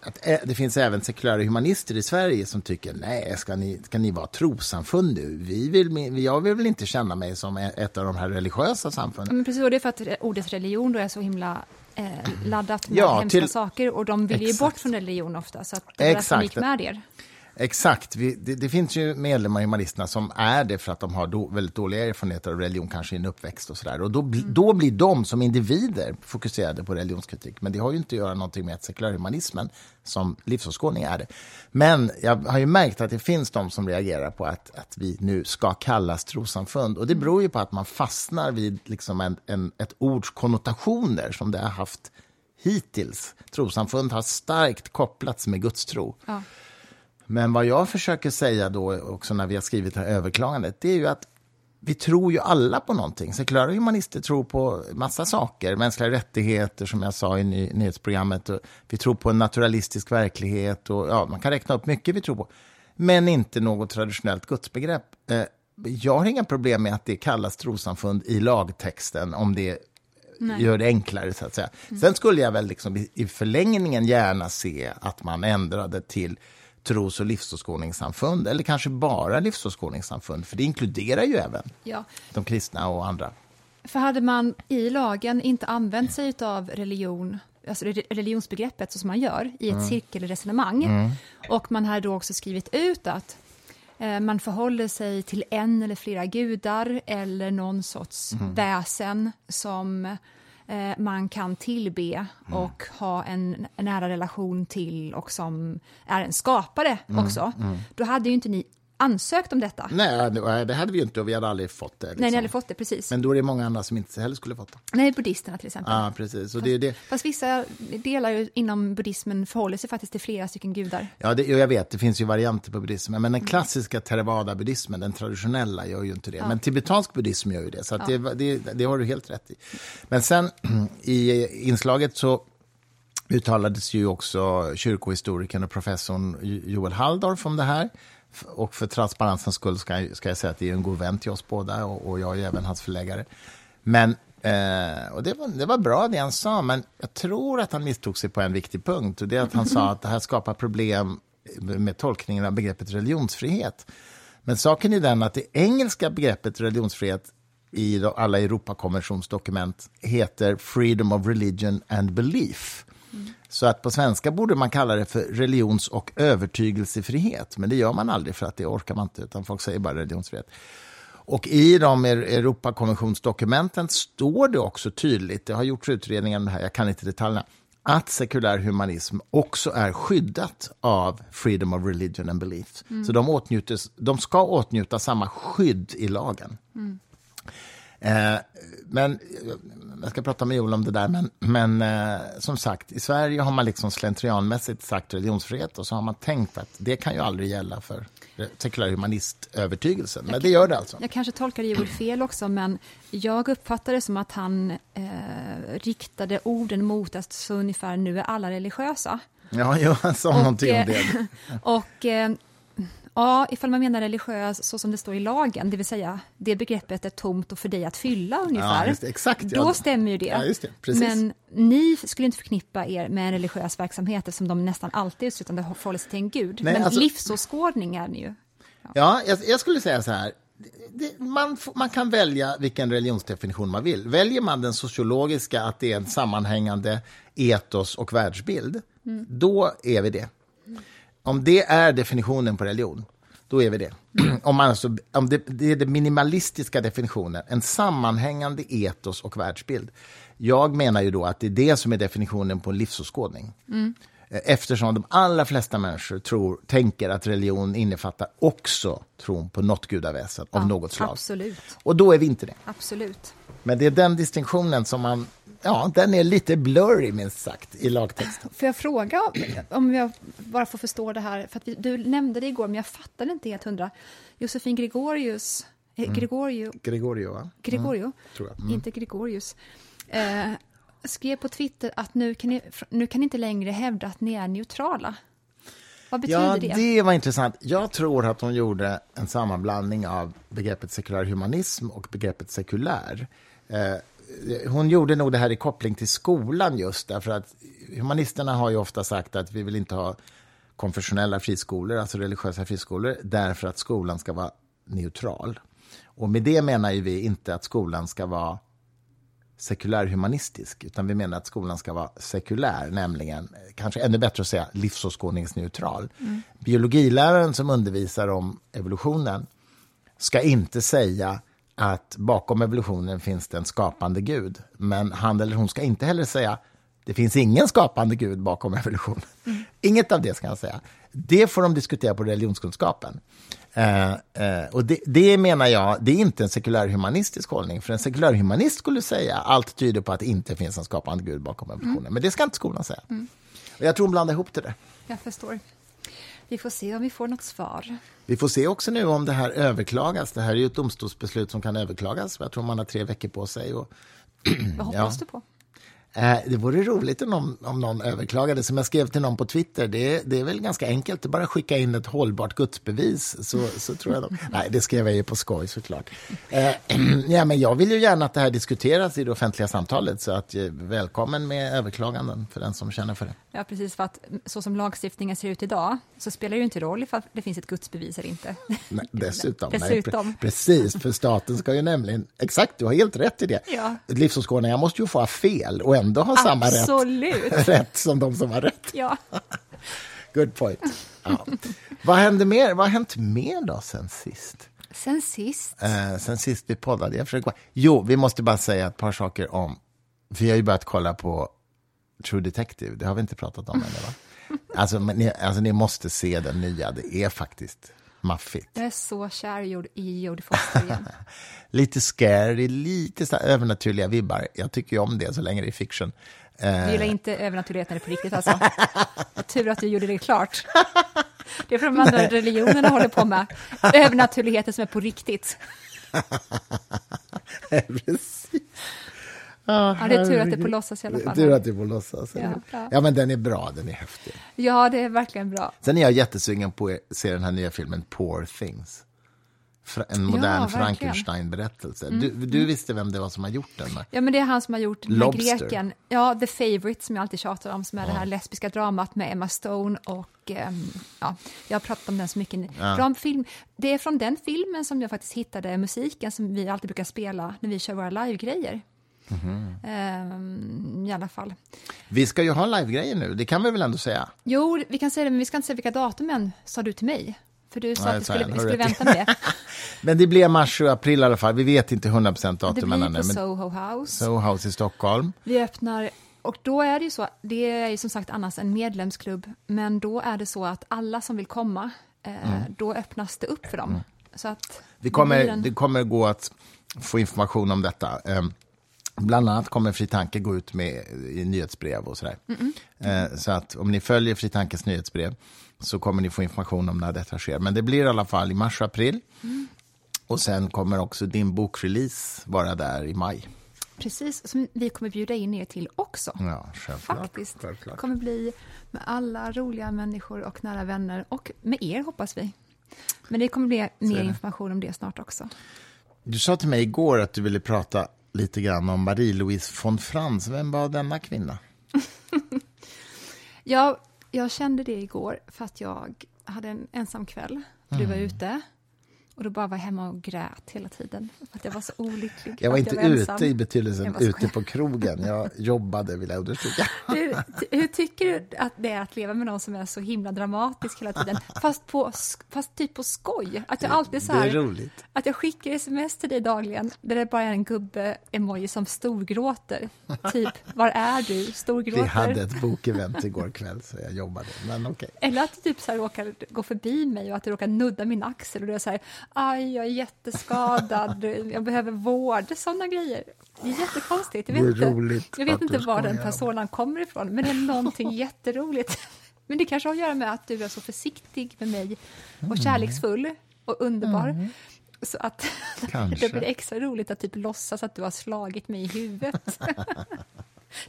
Att eh, det finns även sekulära humanister i Sverige som tycker nej, ska ni, ska ni vara trossamfund nu? Vi vill, jag vill väl inte känna mig som ett av de här religiösa samfunden. Men precis, och det är för att ordet religion då är så himla eh, laddat med ja, hemska till... saker och de vill ju bort från religion ofta, så att det är därför gick med er. Exakt. Vi, det, det, finns ju medlemmar i humanisterna som är det för att de har do, väldigt dåliga erfarenheter av religion, kanske i en uppväxt och sådär. Och då, mm. då blir de som individer fokuserade på religionskritik. Men det har ju inte att göra någonting med att sekulärhumanismen som livsåskådning är det. Men jag har ju märkt att det finns de som reagerar på att, att vi nu ska kallas trossamfund. Och det mm. beror ju på att man fastnar vid liksom en, en, ett ords konnotationer som det har haft hittills. Trossamfund har starkt kopplats med gudstro. Ja. Men vad jag försöker säga då också när vi har skrivit det här överklagandet, det är ju att vi tror ju alla på någonting. Sekulära humanister tror på massa saker. Mänskliga rättigheter, som jag sa i ny nyhetsprogrammet. Och vi tror på en naturalistisk verklighet. Och, ja, man kan räkna upp mycket vi tror på. Men inte något traditionellt gudsbegrepp. Eh, jag har inga problem med att det kallas trossamfund i lagtexten om det Nej. gör det enklare. så att säga. Mm. Sen skulle jag väl liksom i, i förlängningen gärna se att man ändrade till tros och livsåskådningssamfund, eller kanske bara livsåskådningssamfund, för det inkluderar ju även ja. de kristna och andra. För hade man i lagen inte använt sig av religion, alltså religionsbegreppet så som man gör i ett mm. cirkelresonemang, mm. och man hade då också skrivit ut att eh, man förhåller sig till en eller flera gudar eller någon sorts mm. väsen som man kan tillbe och ha en, nära relation till och som är en skapare också, då hade ju inte ni ansökt om detta. Nej, det det hade vi ju inte och vi hade aldrig fått det. Liksom. Nej, ni hade fått det, precis. Men då är det många andra som inte heller skulle fått det. Nej, buddhisterna till exempel. Ja, precis. Och det är det. Fast vissa delar ju inom buddhismen förhåller sig faktiskt till flera stycken gudar. Ja, det, jag vet, det finns ju varianter på buddhismen, men den klassiska Theravada-buddhismen, den traditionella, gör ju inte det. Men tibetansk buddhism gör ju det, så att det, det, det har du helt rätt i. Men sen i inslaget så uttalades ju också kyrkohistorikern och professorn Joel Halldorf om det här. Och för transparensens skull ska jag, ska jag säga att det är en god vän till oss båda och, och jag är även hans förläggare. Men, eh, och det var, det var bra det han sa, men jag tror att han misstog sig på en viktig punkt. Och det är att han sa att det här skapar problem med tolkningen av begreppet religionsfrihet. Men saken är den att det engelska begreppet religionsfrihet i alla Europakonventionsdokument heter Freedom of Religion and Belief. Så att på svenska borde man kalla det för religions och övertygelsefrihet. Men det gör man aldrig för att det orkar man inte, utan folk säger bara religionsfrihet. Och i de Europakonventionsdokumenten står det också tydligt, det har gjorts utredningar om det här, jag kan inte detaljerna, att sekulär humanism också är skyddat av freedom of religion and belief. Så de, åtnjutes, de ska åtnjuta samma skydd i lagen. Eh, men jag ska prata med Joel om det där, men, men eh, som sagt, i Sverige har man liksom slentrianmässigt sagt religionsfrihet och så har man tänkt att det kan ju aldrig gälla för sekulär humanistövertygelsen. Men det gör det alltså. Jag kanske tolkar Joel fel också, men jag uppfattar det som att han eh, riktade orden mot att så ungefär nu är alla religiösa. Ja, han sa någonting om det. och eh, Ja, ifall man menar religiös så som det står i lagen, det vill säga det begreppet är tomt och för dig att fylla ungefär. Ja, det, exakt, Då ja. stämmer ju det. Ja, just det. Men ni skulle inte förknippa er med en religiös verksamhet eftersom de nästan alltid uteslutande förhåller sig till en gud. Nej, Men alltså- livsåskådning är ni ju. Ja, jag, jag skulle säga så här. Det, man, man kan välja vilken religionsdefinition man vill. Väljer man den sociologiska, att det är en sammanhängande etos och världsbild, då är vi det. Om det är definitionen på religion, då är vi det. Om, man alltså, om det, det är den minimalistiska definitionen, en sammanhängande etos och världsbild. Jag menar ju då att det är det som är definitionen på en livsåskådning. Mm. Eftersom de allra flesta människor tror, tänker att religion innefattar också tron på något gudaväsen av Ja, något slag. Absolut, Och då är vi inte det. absolut. Men det är den distinktionen som man, ja, den är lite blurry minst sagt i lagtexten. Får jag fråga om jag bara får förstå det här? För du nämnde det igår, men jag fattade inte helt hundra. Josefin Gregorius, eh, Gregorio, Gregorio, va? Gregorio Mm. Mm. inte Gregorius, eh, skrev på Twitter att nu kan, ni, nu kan ni inte längre hävda att ni är neutrala. Vad betyder Ja, det? det var intressant. Jag tror att hon gjorde en sammanblandning av begreppet sekulär humanism och begreppet sekulär. Eh, hon gjorde nog det här i koppling till skolan just därför att humanisterna har ju ofta sagt att vi vill inte ha konfessionella friskolor, alltså religiösa friskolor, därför att skolan ska vara neutral. Och med det menar ju vi inte att skolan ska vara sekulärhumanistisk, utan vi menar att skolan ska vara sekulär, nämligen eh, kanske ännu bättre att säga livsåskådningsneutral. Biologiläraren som undervisar om evolutionen ska inte säga att bakom evolutionen finns det en skapande gud, men han eller hon ska inte heller säga det finns ingen skapande gud bakom evolutionen. Inget av det ska han säga. Det får de diskutera på religionskunskapen. Eh, eh, och det, det menar jag, det är inte en sekulärhumanistisk hållning. För en sekulärhumanist skulle säga allt tyder på att det inte finns en skapande gud bakom evolutionen. Men det ska inte skolan säga. Och jag tror hon blandar ihop det där. Jag förstår. Vi får se om vi får något svar. Vi får se också nu om det här överklagas. Det här är ju ett domstolsbeslut som kan överklagas. Jag tror man har tre veckor på sig. Och, Vad hoppas du på? Eh, Det vore roligt om någon, om någon överklagade. Som jag skrev till någon på Twitter, det, är- det är väl ganska enkelt. Är bara att skicka in ett hållbart gudsbevis. Så, så tror jag de... Nej, det skrev jag ju på skoj såklart. Eh, ja, men jag vill ju gärna att det här diskuteras i det offentliga samtalet. Så att, eh, välkommen med överklaganden för den som känner för det. Ja, precis. För att så som lagstiftningen ser ut idag så spelar det ju inte roll ifall det finns ett gudsbevis eller inte. Nej, dessutom. Nej, Dessutom. pre- precis, för staten ska ju nämligen... Exakt, du har helt rätt i det. Ja. Livsåskådningar måste ju få ha fel och ändå ha samma rätt, Absolut. rätt som de som har rätt. Ja. Good point. Ja. Vad hände mer? Vad har hänt mer då sen sist? Sen sist. Eh, sen sist vi poddade? Jag försöker... Jo, vi måste bara säga ett par saker om Vi har ju börjat kolla på True Detective. Det har vi inte pratat om ännu, va? Alltså, men ni, alltså, ni måste se den nya. Det är faktiskt maffigt. Jag är så kär i Jod- i Jodie Foster igen. Lite scary, lite så övernaturliga vibbar. Jag tycker ju om det så länge det är fiction. Eh, Du gillar inte övernaturlighet när det är på riktigt alltså? Tur att du gjorde det klart. Det är för de andra religionerna håller på med. Övernaturligheter som är på riktigt. Precis. Ja, det är tur att det är på låtsas i alla fall. Tur att det är på låtsas. Ja, Ja, ja. ja, men den är bra, den är häftig. Ja, det är verkligen bra. Sen är jag jättesugen på att se den här nya filmen Poor Things. En modern. Mm, Frankenstein-berättelse. Du, du visste vem det var som har gjort den? Ja, men det är han som har gjort den greken. Ja, The Favourite som jag alltid tjatar om, som är det här lesbiska dramat med Emma Stone och ehm, ja, jag har pratat om den så mycket. Bra film. Det är från den filmen som jag faktiskt hittade musiken som vi alltid brukar spela när vi kör våra livegrejer. Mhm. Ehm, I alla fall. Vi ska ju ha live-grejer nu, det kan vi väl ändå säga? Jo, vi kan säga det, men vi ska inte säga vilka datum än, sa du till mig. För du sa Nej, att vi skulle, vi skulle vänta med det. Men det blir mars och april i alla fall. Vi vet inte 100% Det datum blir ännu. på Soho House. Soho House i Stockholm. Vi öppnar, och då är det ju så, det är ju som sagt annars en medlemsklubb, men då är det så att alla som vill komma, eh, då öppnas det upp för dem. Så att Vi det blir kommer, en- det kommer gå att få information om detta. Ehm, Bland annat kommer Fri Tanke gå ut med i nyhetsbrev och sådär. Eh, Så att om ni följer Fri Tankes nyhetsbrev så kommer ni få information om när detta sker. Men det blir i alla fall i mars och april. Och sen kommer också din bokrelease vara där i maj. Precis, som vi kommer bjuda in er till också. Ja, självklart. Faktiskt. självklart. kommer bli med alla roliga människor och nära vänner och med er hoppas vi. Men det kommer bli mer information om det snart också. Du sa till mig igår att du ville prata lite grann om Marie-Louise von Franz. Vem var denna kvinna? Jag, jag kände det igår för att jag hade en ensam kväll. Du var ute och då bara var jag hemma och grät hela tiden. För att jag var så olycklig. Jag var inte jag ensam. ute i betydelsen var så ute på krogen. Jag jobbade, vill jag understryka. Hur, hur tycker du att det är att leva med någon som är så himla dramatisk hela tiden? Fast, på, fast typ på skoj. Att jag alltid så här, att jag skickar sms till dig dagligen där det bara är en gubbe-emoji som storgråter. Typ, var är du? Storgråter. Vi hade ett bokevent igår kväll, så jag jobbade. Men okej. Eller att du typ så här råkar gå förbi mig och att du råkar nudda min axel och du är så här, aj, jag är jätteskadad, jag behöver vård, sådana grejer. Det är jättekonstigt. Jag vet inte, jag vet inte var den personen kommer ifrån, men det är någonting jätteroligt. Men det kanske har att göra med att du är så försiktig med mig och Mm. kärleksfull och underbar. Så att Kanske. det blir extra roligt att typ låtsas att du har slagit mig i huvudet.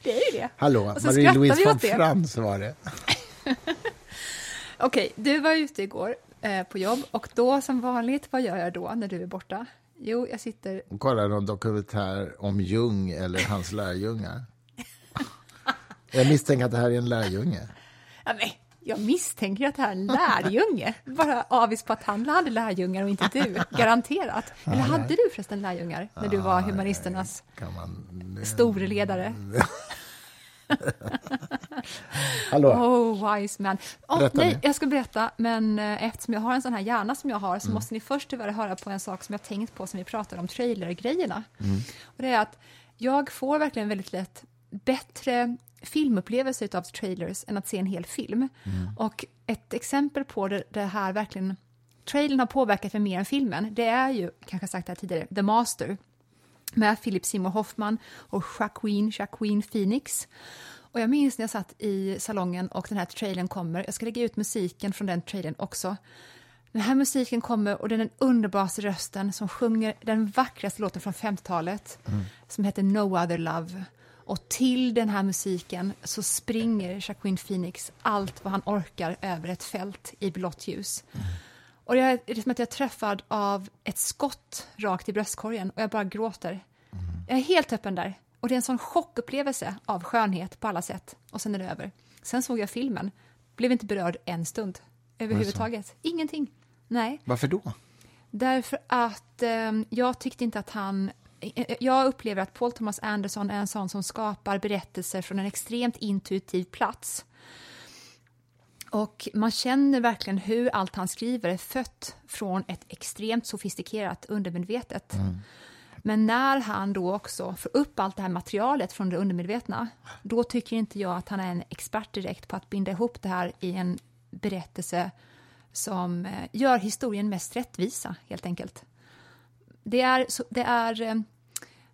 det är ju det. Hallå, Marie-Louise von. Franz var det. Okej, du var ute igår eh, på jobb och då som vanligt, vad gör jag då när du är borta? Jo, jag sitter... Hon kollade någon dokumentär om Jung eller hans lärjungar. Jag misstänker att det här är en lärjunge. Ja, men, jag misstänker att det här är en lärjunge. Bara avis på att han hade lärjungar och inte du. Garanterat. Eller hade du förresten lärjungar när du var humanisternas Kan man... store ledare? Hallå? Oh, wise man. Oh, nej, jag ska berätta, men eh, eftersom jag har en sån här hjärna som jag har Mm. så måste ni först tyvärr höra på en sak som jag tänkt på som vi pratade om trailergrejerna. Mm. Och det är att jag får verkligen väldigt lätt bättre filmupplevelse av trailers än att se en hel film. Mm. Och ett exempel på det, det här verkligen trailern har påverkat mig mer än filmen, det är ju, kanske sagt det här tidigare, The Master med Philip Seymour Hoffman och Joaquin, Joaquin Phoenix. Och jag minns när jag satt i salongen och den här trailern kommer. Jag ska lägga ut musiken från den trailern också. Den här musiken kommer och det är den underbaraste rösten som sjunger den vackraste låten från 50-talet som heter No other love. Och till den här musiken så springer Joaquin Phoenix allt vad han orkar över ett fält i blått ljus. Och det är, det är som att jag är träffad av ett skott rakt i bröstkorgen och jag bara gråter. Jag är helt öppen där. Och det är en sån chockupplevelse av skönhet på alla sätt. Och sen är det över. Sen såg jag filmen. Blev inte berörd en stund överhuvudtaget. Ingenting. Nej. Varför då? Därför att eh, jag tyckte inte att han... eh, Jag upplever att Paul Thomas Anderson är en sån som skapar berättelser från en extremt intuitiv plats. Och man känner verkligen hur allt han skriver är fött från ett extremt sofistikerat undermedvetet. Men när han då också får upp allt det här materialet från det undermedvetna, då tycker inte jag att han är en expert direkt på att binda ihop det här i en berättelse som eh, gör historien mest rättvisa, helt enkelt. Det är, det är, eh,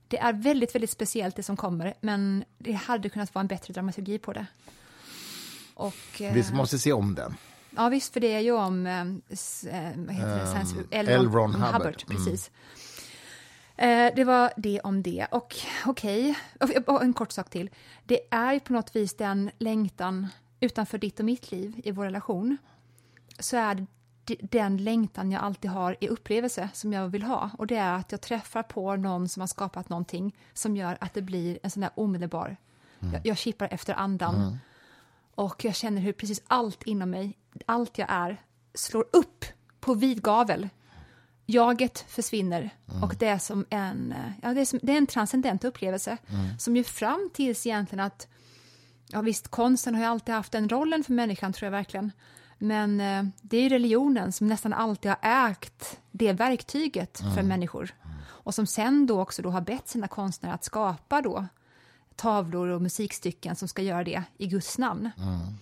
det är väldigt, väldigt speciellt det som kommer, men det hade kunnat vara en bättre dramaturgi på det. Och, Vi måste se om den. Ja, visst, för det är ju om det, Science, L. Ron, Hubbard. Hubbard. Precis. Mm. Det var det om det. Och okej, okay. en kort sak till. Det är på något vis den längtan utanför ditt och mitt liv i vår relation. Så är det den längtan jag alltid har i upplevelse som jag vill ha. Och det är att jag träffar på någon som har skapat någonting som gör att det blir en sån där omedelbar... Mm. Jag, jag kippar efter andan. Mm. Och jag känner hur precis allt inom mig, allt jag är, slår upp på vid gavel. Jaget försvinner mm. och det är som en, ja, det är, som, det är en transcendent upplevelse mm. som ju fram tills egentligen att, ja visst, konsten har ju alltid haft den rollen för människan tror jag verkligen, men eh, det är religionen som nästan alltid har ägt det verktyget mm. för människor och som sen då också då har bett sina konstnärer att skapa då tavlor och musikstycken som ska göra det i Guds namn. Mm, mm.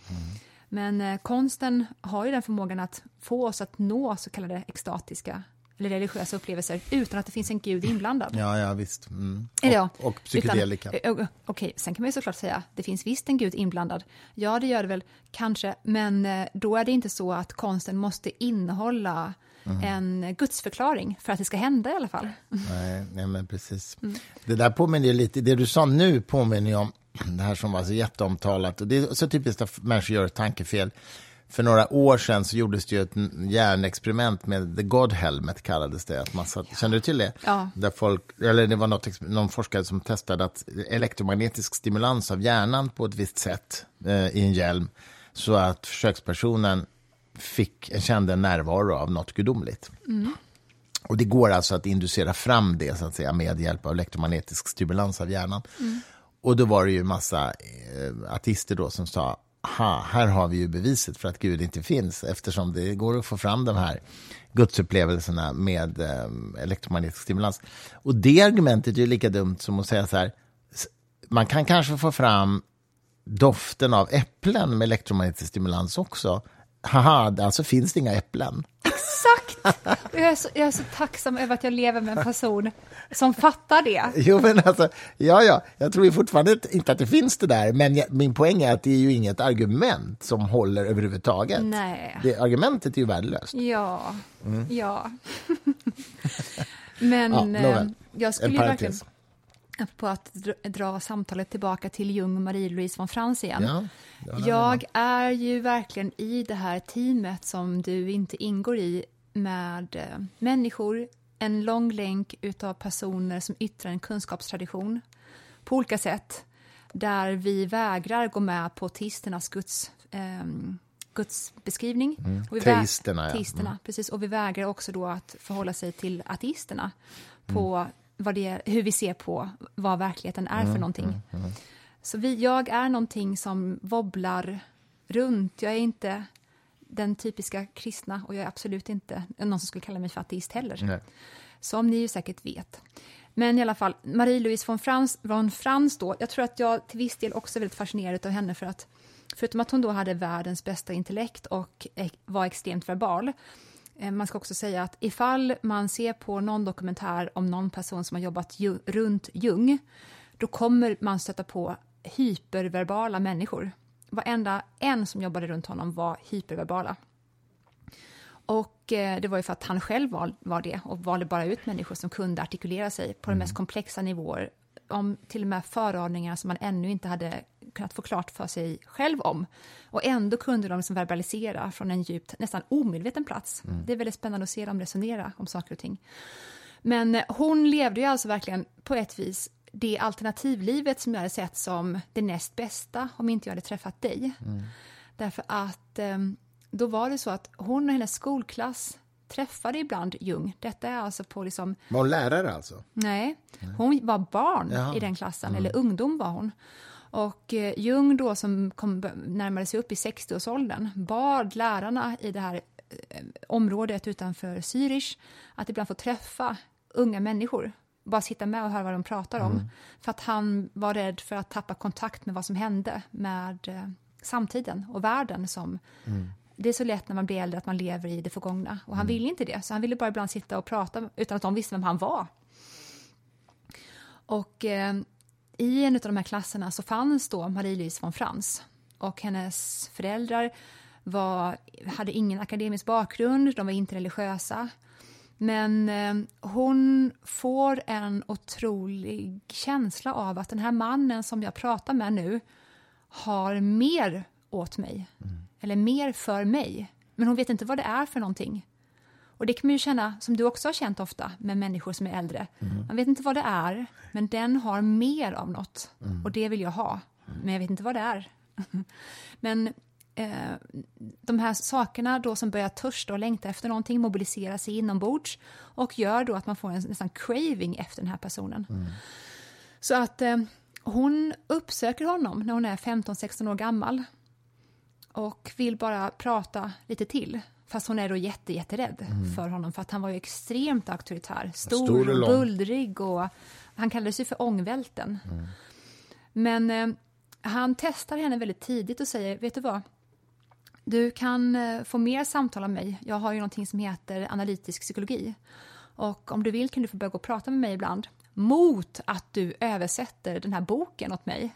Men eh, konsten har ju den förmågan att få oss att nå så kallade extatiska eller religiösa upplevelser utan att det finns en gud inblandad. Ja, ja visst. Mm. Och, och psykedelika. Eh, okej, okay, sen kan man ju såklart säga det finns visst en gud inblandad. Ja, det gör det väl kanske, men eh, då är det inte så att konsten måste innehålla Mm. en gudsförklaring för att det ska hända i alla fall. Nej, nej men precis. Mm. Det där påminner lite, det du sa nu påminner om det här som var så jätteomtalat. Och det är så typiskt att människor gör ett tankefel. För några år sedan så gjordes det ju ett hjärnexperiment med the God helmet kallades det. Att man satt, ja. Känner du till det? Ja. Där folk, eller det var något, någon forskare som testade att elektromagnetisk stimulans av hjärnan på ett visst sätt eh, i en hjälm så att försökspersonen fick, kände en närvaro av något gudomligt. Mm. Och det går alltså att inducera fram det så att säga, med hjälp av elektromagnetisk stimulans av hjärnan. Mm. Och då var det ju massa eh, artister då som sa aha, här har vi ju beviset för att Gud inte finns eftersom det går att få fram de här gudsupplevelserna med eh, elektromagnetisk stimulans. Och det argumentet är ju lika dumt som att säga så här, man kan kanske få fram doften av äpplen med elektromagnetisk stimulans också, haha, alltså finns det inga äpplen. Exakt! Jag är, så, jag är så tacksam över att jag lever med en person som fattar det. Jo, men alltså, ja, ja, jag tror ju fortfarande inte att det finns det där, men jag, min poäng är att det är ju inget argument som håller överhuvudtaget. Nej. Det, argumentet är ju värdelöst. Ja, mm. ja. men ja, eh, jag skulle ju verkligen på att dra samtalet tillbaka till Jung Marie-Louise von Frans igen. Ja, jag är ju verkligen i det här teamet som du inte ingår i med eh, människor, en lång länk utav personer som yttrar en kunskapstradition på olika sätt där vi vägrar gå med på teisternas guds, eh, gudsbeskrivning. Mm. Och vi teisterna, ja. Teisterna, mm. precis. Och vi vägrar också då att förhålla sig till ateisterna på mm vad det, hur vi ser på vad verkligheten är mm, för någonting. Mm, mm. Så vi, jag är någonting som wobblar runt. Jag är inte den typiska kristna och jag är absolut inte någon som skulle kalla mig för ateist heller. Nej. Som ni ju säkert vet. Men i alla fall, Marie-Louise von Frans, von Frans då, jag tror att jag till viss del också är väldigt fascinerad av henne för att förutom att hon då hade världens bästa intellekt och var extremt verbal man ska också säga att ifall man ser på någon dokumentär om någon person som har jobbat ju, runt Jung, då kommer man stöta på hyperverbala människor. Varenda en som jobbade runt honom var hyperverbala. Och eh, det var ju för att han själv var, var det och valde bara ut människor som kunde artikulera sig på de mest mm. komplexa nivåer om till och med föraningar som man ännu inte hade kunnat få klart för sig själv om. Och ändå kunde de liksom verbalisera från en djupt, nästan omedveten plats. Mm. Det är väldigt spännande att se dem resonera om saker och ting. Men hon levde ju alltså verkligen på ett vis det alternativlivet som jag hade sett som det näst bästa om inte jag hade träffat dig. Mm. Därför att ehm, då var det så att hon och hennes skolklass träffade ibland Jung. Detta är alltså på liksom... Var hon lärare alltså? Nej, hon var barn Jaha. i den klassen, mm. eller ungdom var hon. Och eh, Jung då som kom, närmade sig upp i 60-årsåldern bad lärarna i det här eh, området utanför Zürich att ibland få träffa unga människor bara sitta med och höra vad de pratar om. För att han var rädd för att tappa kontakt med vad som hände med eh, samtiden och världen som det är så lätt när man blir äldre att man lever i det förgångna. Och han ville inte det, så han ville bara ibland sitta och prata utan att de visste vem han var. Och eh, i en av de här klasserna så fanns då Marie-Louise von Frans. Och hennes föräldrar var, hade ingen akademisk bakgrund, de var inte religiösa. Men eh, hon får en otrolig känsla av att den här mannen som jag pratar med nu har mer åt mig, eller mer för mig. Men hon vet inte vad det är för någonting. Och det kan man ju känna, som du också har känt ofta med människor som är äldre. Man vet inte vad det är, men den har mer av något. Och det vill jag ha, men jag vet inte vad det är. men eh, de här sakerna då som börjar törsta och längta efter någonting mobiliserar sig inombords och gör då att man får en nästan craving efter den här personen. Så att eh, hon uppsöker honom när hon är 15-16 år gammal och vill bara prata lite till. Fast hon är då jätte, jätterädd för honom för att han var ju extremt auktoritär. Stor, Stor och bullrig och han kallades ju för ångvälten. Men eh, han testar henne väldigt tidigt och säger, vet du vad? Du kan eh, få mer samtal av mig. Jag har ju någonting som heter analytisk psykologi. Och om du vill kan du få börja gå och prata med mig ibland. Mot att du översätter den här boken åt mig.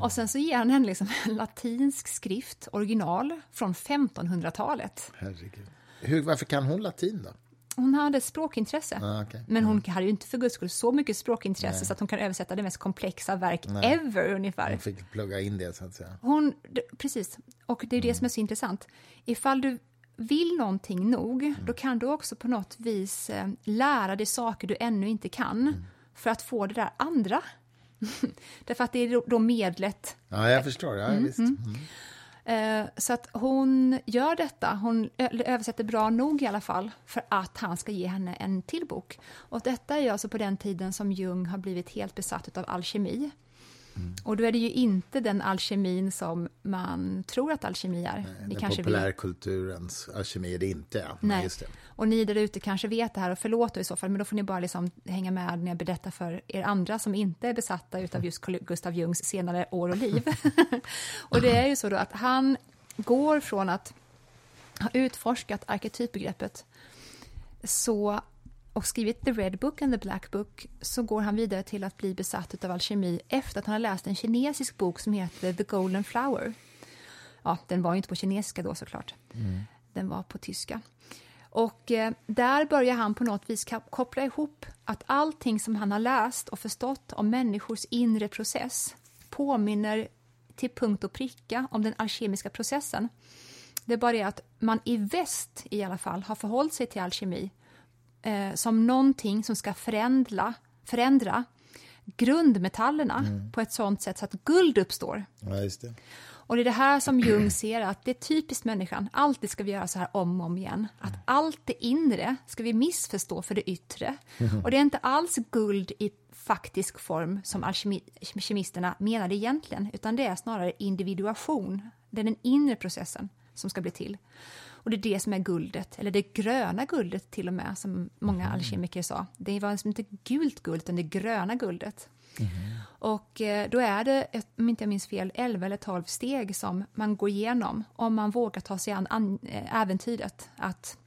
Och sen så ger han henne liksom en latinsk skrift, original, från 1500-talet. Herregud. Hur, varför kan hon latin då? Hon hade språkintresse. Ah, okej. Men hon hade ju inte för guds skull så mycket språkintresse så att hon kan översätta det mest komplexa verk ever ungefär. Hon fick plugga in det så att säga. Hon, precis, och det är det som är så intressant. Ifall du vill någonting nog, då kan du också på något vis eh, lära dig saker du ännu inte kan för att få det där andra. Därför att det är då- medlet Ja, jag förstår. Ja, visst. Mm. Eh, Så att hon gör detta, hon översätter bra nog i alla fall för att han ska ge henne en till bok. Och detta är alltså på den tiden som Jung har blivit helt besatt av alkemi. Och då är det ju inte den alkemin som man tror att alkemi är. Det Den populärkulturens alkemi är det inte. Ja. Nej. Just det. Och ni där ute kanske vet det här och förlåt i så fall, men då får ni bara liksom hänga med när jag berättar för er andra som inte är besatta utav just Gustav Jungs senare år och liv. och det är ju så då att han går från att ha utforskat arketypbegreppet så, och skrivit The Red Book and the Black Book så går han vidare till att bli besatt av alkemi efter att han har läst en kinesisk bok som heter The Golden Flower. Ja, den var ju inte på kinesiska då såklart. Den var på tyska. Och eh, där börjar han på något vis koppla ihop att allting som han har läst och förstått om människors inre process påminner till punkt och pricka om den alkemiska processen. Det är bara det att man i väst i alla fall har förhållit sig till alkemi eh, som någonting som ska förändra, förändra grundmetallerna på ett sådant sätt så att guld uppstår. Ja, det. Och det är det här som Jung ser att det är typiskt människan. Alltid ska vi göra så här om och om igen. Att allt det inre ska vi missförstå för det yttre. Och det är inte alls guld i faktisk form som alkemi- kemisterna menade egentligen, utan det är snarare individuation. Det är den inre processen som ska bli till. Och det är det som är guldet, eller det gröna guldet till och med, som många alkemiker sa. Det var liksom inte gult guld, utan det gröna guldet. Och eh, då är det, om inte jag minns fel, 11 eller 12 steg som man går igenom om man vågar ta sig an, eh, äventyret att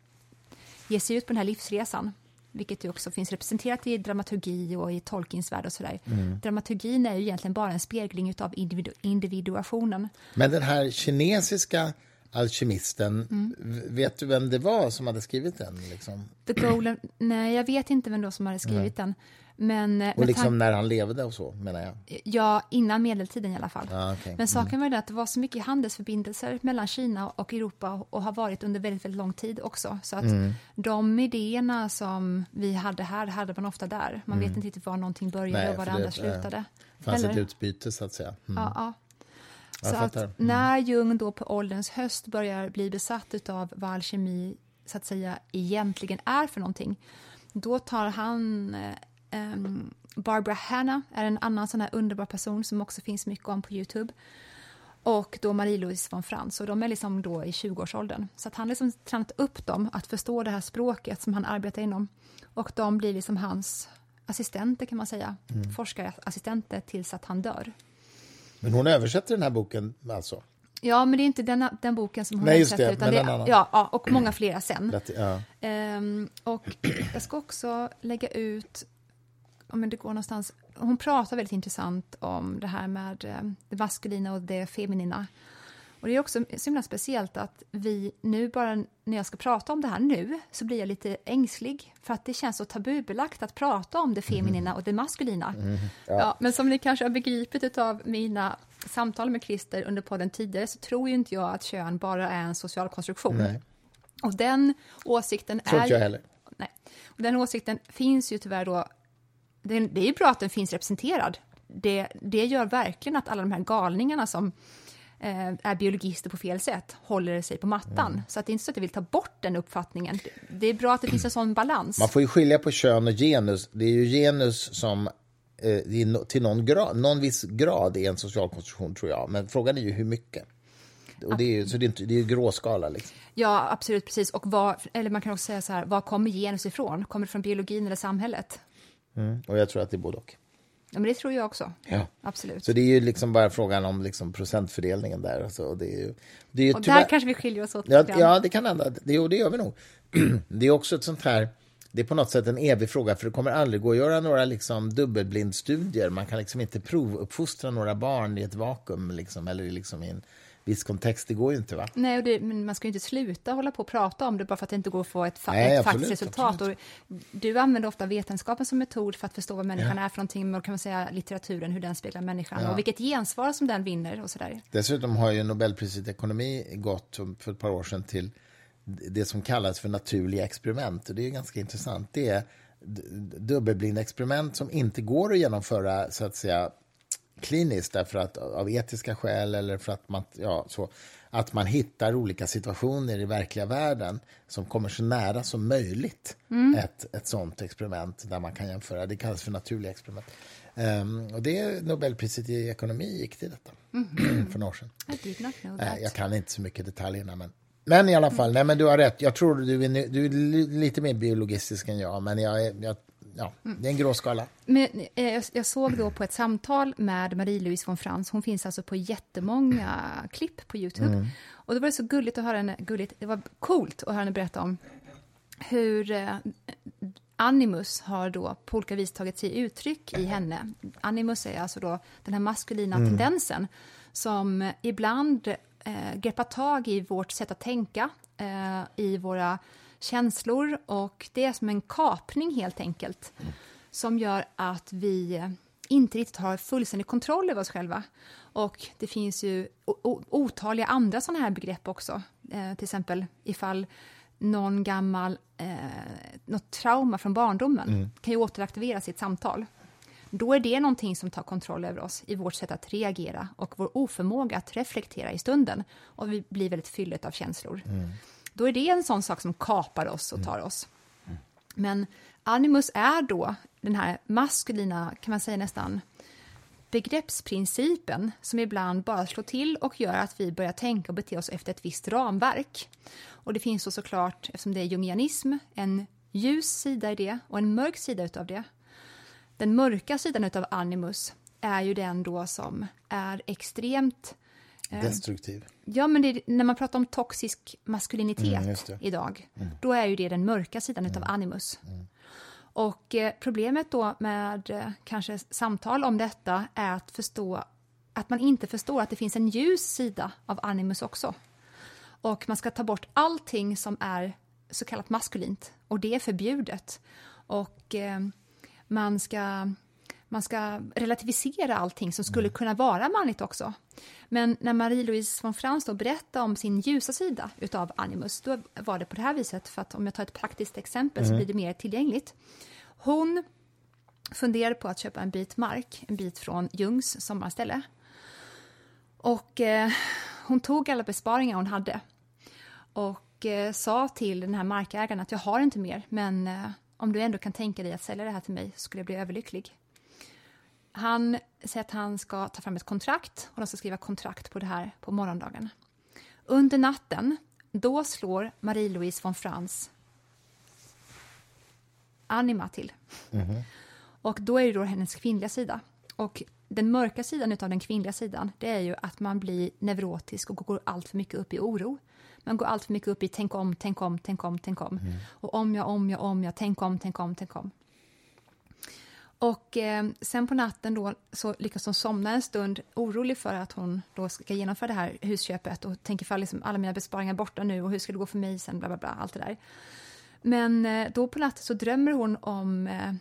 ge sig ut på den här livsresan. Vilket ju också finns representerat i dramaturgi och i Tolkiens värld och sådär. Dramaturgin är ju egentligen bara en spegling av individu- individuationen. Men den här kinesiska alkemisten, Mm. vet du vem det var som hade skrivit den? Liksom? The Golden, nej jag vet inte vem då som hade skrivit den. Men, eh, Och liksom när han levde och så, menar jag. Ja, innan medeltiden i alla fall. Ja, okej. Men saken var det att det var så mycket handelsförbindelser mellan Kina och Europa och har varit under väldigt, väldigt lång tid också. Så att de idéerna som vi hade här, hade man ofta där. Man vet inte riktigt var någonting började Nej, och var det det- andra slutade. Det fanns Heller. ett utbyte, så att säga. Mm. Ja, ja. Jag Så att fattar. Mm. när Jung då på ålderns höst börjar bli besatt av vad alkemi så att säga egentligen är för någonting, då tar han eh, Barbara Hanna är en annan sån här underbar person som också finns mycket om på Youtube. Och då Marie-Louise von Frans, och de är liksom då i 20-årsåldern. Så att han liksom tränat upp dem att förstå det här språket som han arbetar inom. Och de blir liksom hans assistenter kan man säga. Forskarassistenter tills att han dör. Men hon översätter den här boken alltså? Ja, men det är inte den, den boken som hon Nej, översätter, det, utan det, annan. ja, ja, och många flera sen. Lätt- Ja. Ehm, och jag ska också lägga ut, om det går någonstans, hon pratar väldigt intressant om det här med eh, det maskulina och det feminina. Och det är också så himla speciellt att vi nu bara, när jag ska prata om det här nu, så blir jag lite ängslig, för att det känns så tabubelagt att prata om det feminina och det maskulina. Ja. men som ni kanske har begripit av mina samtal med Christer under podden tidigare, så tror ju inte jag att kön bara är en social konstruktion. Nej, Och den åsikten tror är... inte jag heller. Nej. Och den åsikten finns ju tyvärr då... Det, det är ju bra att den finns representerad. Det, det gör verkligen att alla de här galningarna som är biologister på fel sätt håller sig på mattan. Mm. Så att det är inte så att jag vill ta bort den uppfattningen. Det, är bra att det finns en sån balans. Man får ju skilja på kön och genus. Det är ju genus som eh, till någon, grad, någon viss grad är en social konstruktion, tror jag. Men frågan är ju hur mycket. Och det är ju, så det är, inte, det är ju gråskala. Liksom. Ja, absolut, precis. Och var, eller man kan också säga så här, var kommer genus ifrån? Kommer det från biologin eller samhället? Och jag tror att det är både och. Ja, men det tror jag också. Ja. Absolut. Så det är ju liksom bara frågan om liksom procentfördelningen där. Alltså, och det är ju, det är ju och tyvärr- där kanske vi skiljer oss åt Ja, ja, det kan hända. Det, jo, det gör vi nog. Det är också ett sånt här... Det är på något sätt en evig fråga, för det kommer aldrig gå att göra några liksom, dubbelblindstudier. Man kan liksom inte provuppfostra några barn i ett vakuum, liksom, eller liksom, i en viss kontext. Det går ju inte. va? Nej, och det, men man ska ju inte sluta hålla på och prata om det bara för att det inte går att få ett, fa- Nej, ett absolut, faktiskt resultat. Och du använder ofta vetenskapen som metod för att förstå vad människan är för någonting, och kan man säga litteraturen, hur den speglar människan Ja. och vilket gensvar som den vinner och sådär. Dessutom har ju Nobelpriset i ekonomi gått för ett par år sedan till det som kallas för naturliga experiment. Och det är ju ganska intressant. Det är d- dubbelblindexperiment som inte går att genomföra så att säga kliniskt därför att av etiska skäl eller för att man, ja, så, att man hittar olika situationer i verkliga världen som kommer så nära som möjligt ett, ett sånt experiment där man kan jämföra. Det kallas för naturliga experiment. Ehm, och det Nobelpriset i ekonomi gick till detta för några år sedan. That. jag kan inte så mycket detaljerna. Men, men i alla fall, nej, men du har rätt. Jag tror du är, du är li- lite mer biologistisk än jag, men jag, jag, ja, det är en gråskala. Men, eh, jag, jag såg då på ett samtal med Marie-Louise von Frans, hon finns alltså på jättemånga klipp på Youtube. Och det var så gulligt att höra henne, gulligt, det var coolt att höra henne berätta om hur eh, animus har då på olika vis tagit sig uttryck i henne. Animus är alltså då den här maskulina tendensen som ibland eh, greppar tag i vårt sätt att tänka, eh, i våra känslor och det är som en kapning helt enkelt som gör att vi inte riktigt har fullständig kontroll över oss själva. Och det finns ju otaliga andra sådana här begrepp också. Eh, till exempel ifall någon gammal, eh, trauma från barndomen kan ju återaktiveras i ett samtal. Då är det någonting som tar kontroll över oss i vårt sätt att reagera och vår oförmåga att reflektera i stunden. Och vi blir väldigt fyllet av känslor. Då är det en sån sak som kapar oss och tar oss. Men animus är då den här maskulina, kan man säga nästan, begreppsprincipen som ibland bara slår till och gör att vi börjar tänka och bete oss efter ett visst ramverk. Och det finns då såklart, eftersom det är jungianism, en ljus sida i det och en mörk sida utav det. Den mörka sidan utav animus är ju den då som är extremt Destruktiv. Ja, men det, när man pratar om toxisk maskulinitet Mm, idag, då är ju det den mörka sidan utav animus. Och eh, problemet då med eh, kanske samtal om detta är att förstå att man inte förstår att det finns en ljus sida av animus också. Och man ska ta bort allting som är så kallat maskulint och det är förbjudet. Och eh, man ska man ska relativisera allting som skulle kunna vara manligt också. Men när Marie-Louise von Frans då berättade om sin ljusa sida utav animus, då var det på det här viset, för att om jag tar ett praktiskt exempel så blir det mer tillgängligt. Hon funderade på att köpa en bit mark, en bit från Jungs sommarställe. Och eh, hon tog alla besparingar hon hade och eh, sa till den här markägaren att jag har inte mer, men eh, om du ändå kan tänka dig att sälja det här till mig så skulle jag bli överlycklig. Han säger att han ska ta fram ett kontrakt och de ska skriva kontrakt på det här på morgondagen. Under natten, då slår Marie-Louise von Frans Anima till. Och då är det då hennes kvinnliga sida. Och den mörka sidan av den kvinnliga sidan, det är ju att man blir neurotisk och går allt för mycket upp i oro. Man går allt för mycket upp i tänk om, tänk om, tänk om, tänk om. Och om jag, om jag, om jag, tänk om, tänk om, tänk om. Och eh, sen på natten då så lyckas hon somna en stund orolig för att hon då ska genomföra det här husköpet och tänker för liksom alla mina besparingar borta nu och hur ska det gå för mig sen, bla bla bla, allt det där. Men eh, då på natten så drömmer hon om eh,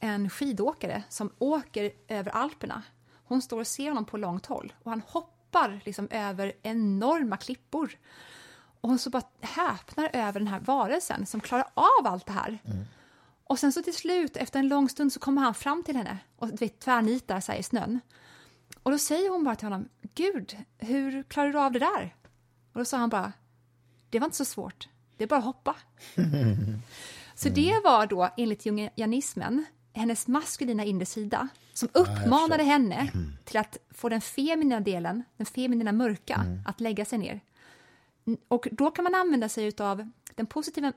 en skidåkare som åker över Alperna. Hon står och ser honom på långt håll och han hoppar liksom över enorma klippor. Och hon så bara häpnar över den här varelsen som klarar av allt det här. Mm. Och sen så till slut, efter en lång stund, så kommer han fram till henne och du vet, tvärnitar sig i snön. Och då säger hon bara till honom, Gud, hur klarar du av det där? Och då sa han bara, det var inte så svårt, det är bara att hoppa. så det var då, enligt jungianismen, hennes maskulina inre sida som uppmanade henne till att få den feminina delen, den feminina mörka, mm. att lägga sig ner. Och då kan man använda sig av den positiva,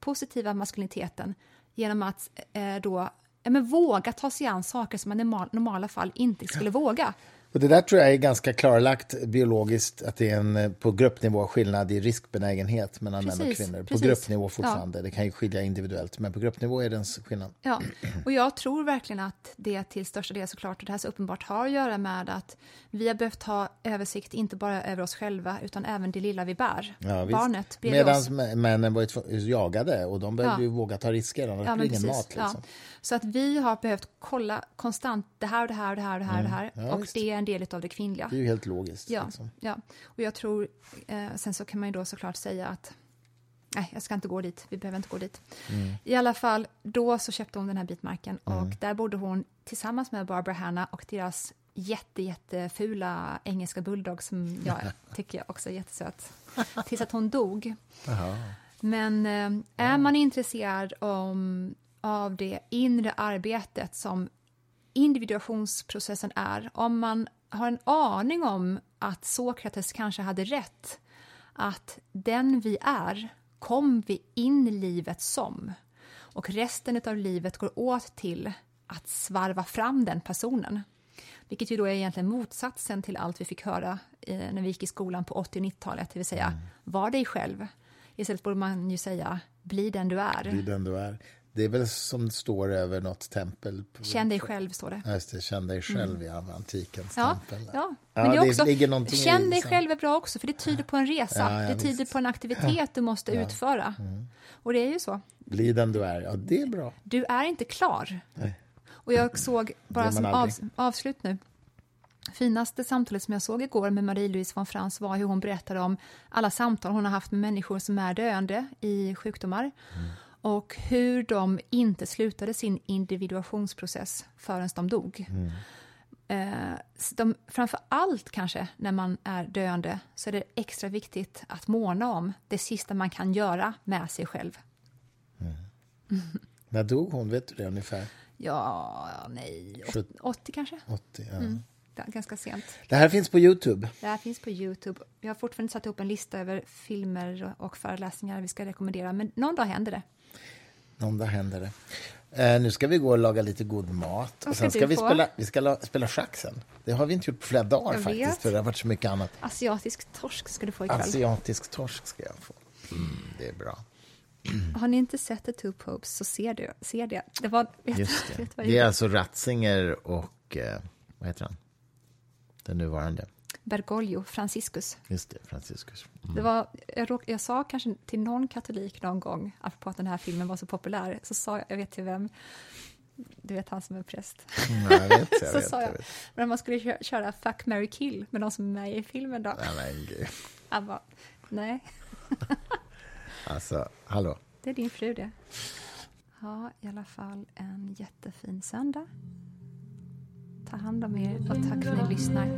positiva maskuliniteten genom att eh, då men våga ta sig an saker som man i normala fall inte skulle våga. Och det där tror jag är ganska klarlagt biologiskt, att det är en eh, på gruppnivå skillnad i riskbenägenhet mellan precis, män och kvinnor. På precis. gruppnivå fortfarande, ja. det kan ju skilja individuellt, men på gruppnivå är det en skillnad. Ja, och jag tror verkligen att det till största del såklart, och det här så uppenbart har att göra med att vi har behövt ha översikt, inte bara över oss själva, utan även det lilla vi bär. Ja, Barnet Medan männen var jagade och de behövde ja. ju våga ta risker, annars ja, blir ingen mat. Liksom. Så att vi har behövt kolla konstant det här och det här och det här och det här, mm. det här och det en del av det kvinnliga. Det är ju helt logiskt. Ja, liksom. ja. och jag tror, eh, sen så kan man ju då såklart säga att Nej, jag ska inte gå dit. Vi behöver inte gå dit. Mm. I alla fall, då så köpte hon den här bitmarken och mm. där bodde hon tillsammans med Barbara Hanna och deras jätte, jättefula engelska bulldog som jag tycker också är jättesöt. Tills att hon dog. Aha. Men eh, är man intresserad om, av det inre arbetet som individuationsprocessen är, om man har en aning om att Sokrates kanske hade rätt, att den vi är kom vi in i livet som och resten av livet går åt till att svarva fram den personen. Vilket ju då är egentligen motsatsen till allt vi fick höra eh, när vi gick i skolan på 80 och 90-talet, det vill säga mm. var dig själv. Istället borde man ju säga bli den du är. Bli den du är. Det är väl som det står över något tempel. Känn dig själv, står det. Just det. Känn dig själv, mm. ja. Antikens ja, tempel. Ja, men ja, det är också, det känn dig själv är bra också, för det tyder på en resa. Det tyder visst. på en aktivitet du måste utföra. Mm. Och det är ju så. Bli den du är. Ja, det är bra. Du är inte klar. Nej. Och jag såg, bara som av, avslut nu, finaste samtalet som jag såg igår med Marie-Louise von Frans var hur hon berättade om alla samtal hon har haft med människor som är döende i sjukdomar. Mm och hur de inte slutade sin individuationsprocess förrän de dog. Mm. Eh, de, framför allt kanske när man är döende så är det extra viktigt att måna om det sista man kan göra med sig själv. Mm. när dog hon? Vet du det ungefär? Ja, nej, 80, 80 kanske? 80, ja. Mm ganska sent. Det här finns på Youtube. Det här finns på Youtube. Vi har fortfarande satt ihop en lista över filmer och föreläsningar vi ska rekommendera, men någon dag händer det. Någon dag händer det. Eh, nu ska vi gå och laga lite god mat. Och sen ska vi spela, vi ska la, spela schack sen. Det har vi inte gjort på flera dagar jag faktiskt, vet. för det har varit så mycket annat. Asiatisk torsk ska du få ikväll. Asiatisk torsk ska jag få. Mm, det är bra. Mm. Har ni inte sett The Two Popes så ser du ser det. Det, var, vet, Just det. Vet det är alltså Ratzinger och, eh, vad heter han? Den nuvarande. Bergoglio, Franciscus. Just det, Franciscus. Mm. Det var, jag, råk, jag sa kanske till någon katolik någon gång, apropå att den här filmen var så populär, så sa jag, jag vet till vem, du vet han som är präst. Mm, jag vet, jag så vet, sa jag, jag men man skulle köra, köra Fuck, marry, kill med de som är med i filmen då. Nej, men gud. Han bara, nej. alltså, hallå. Det är din fru det. Ha i alla fall en jättefin söndag. Ta hand om er och tack för att ni lyssnar.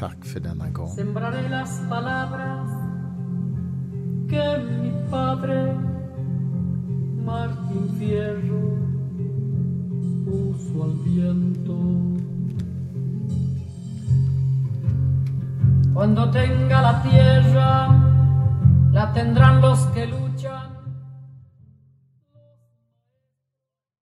Tack för denna gång. Sembraré las palabras que mi padre Martín Fierro puso al viento. Cuando tenga la tierra, la tendrán los que luchan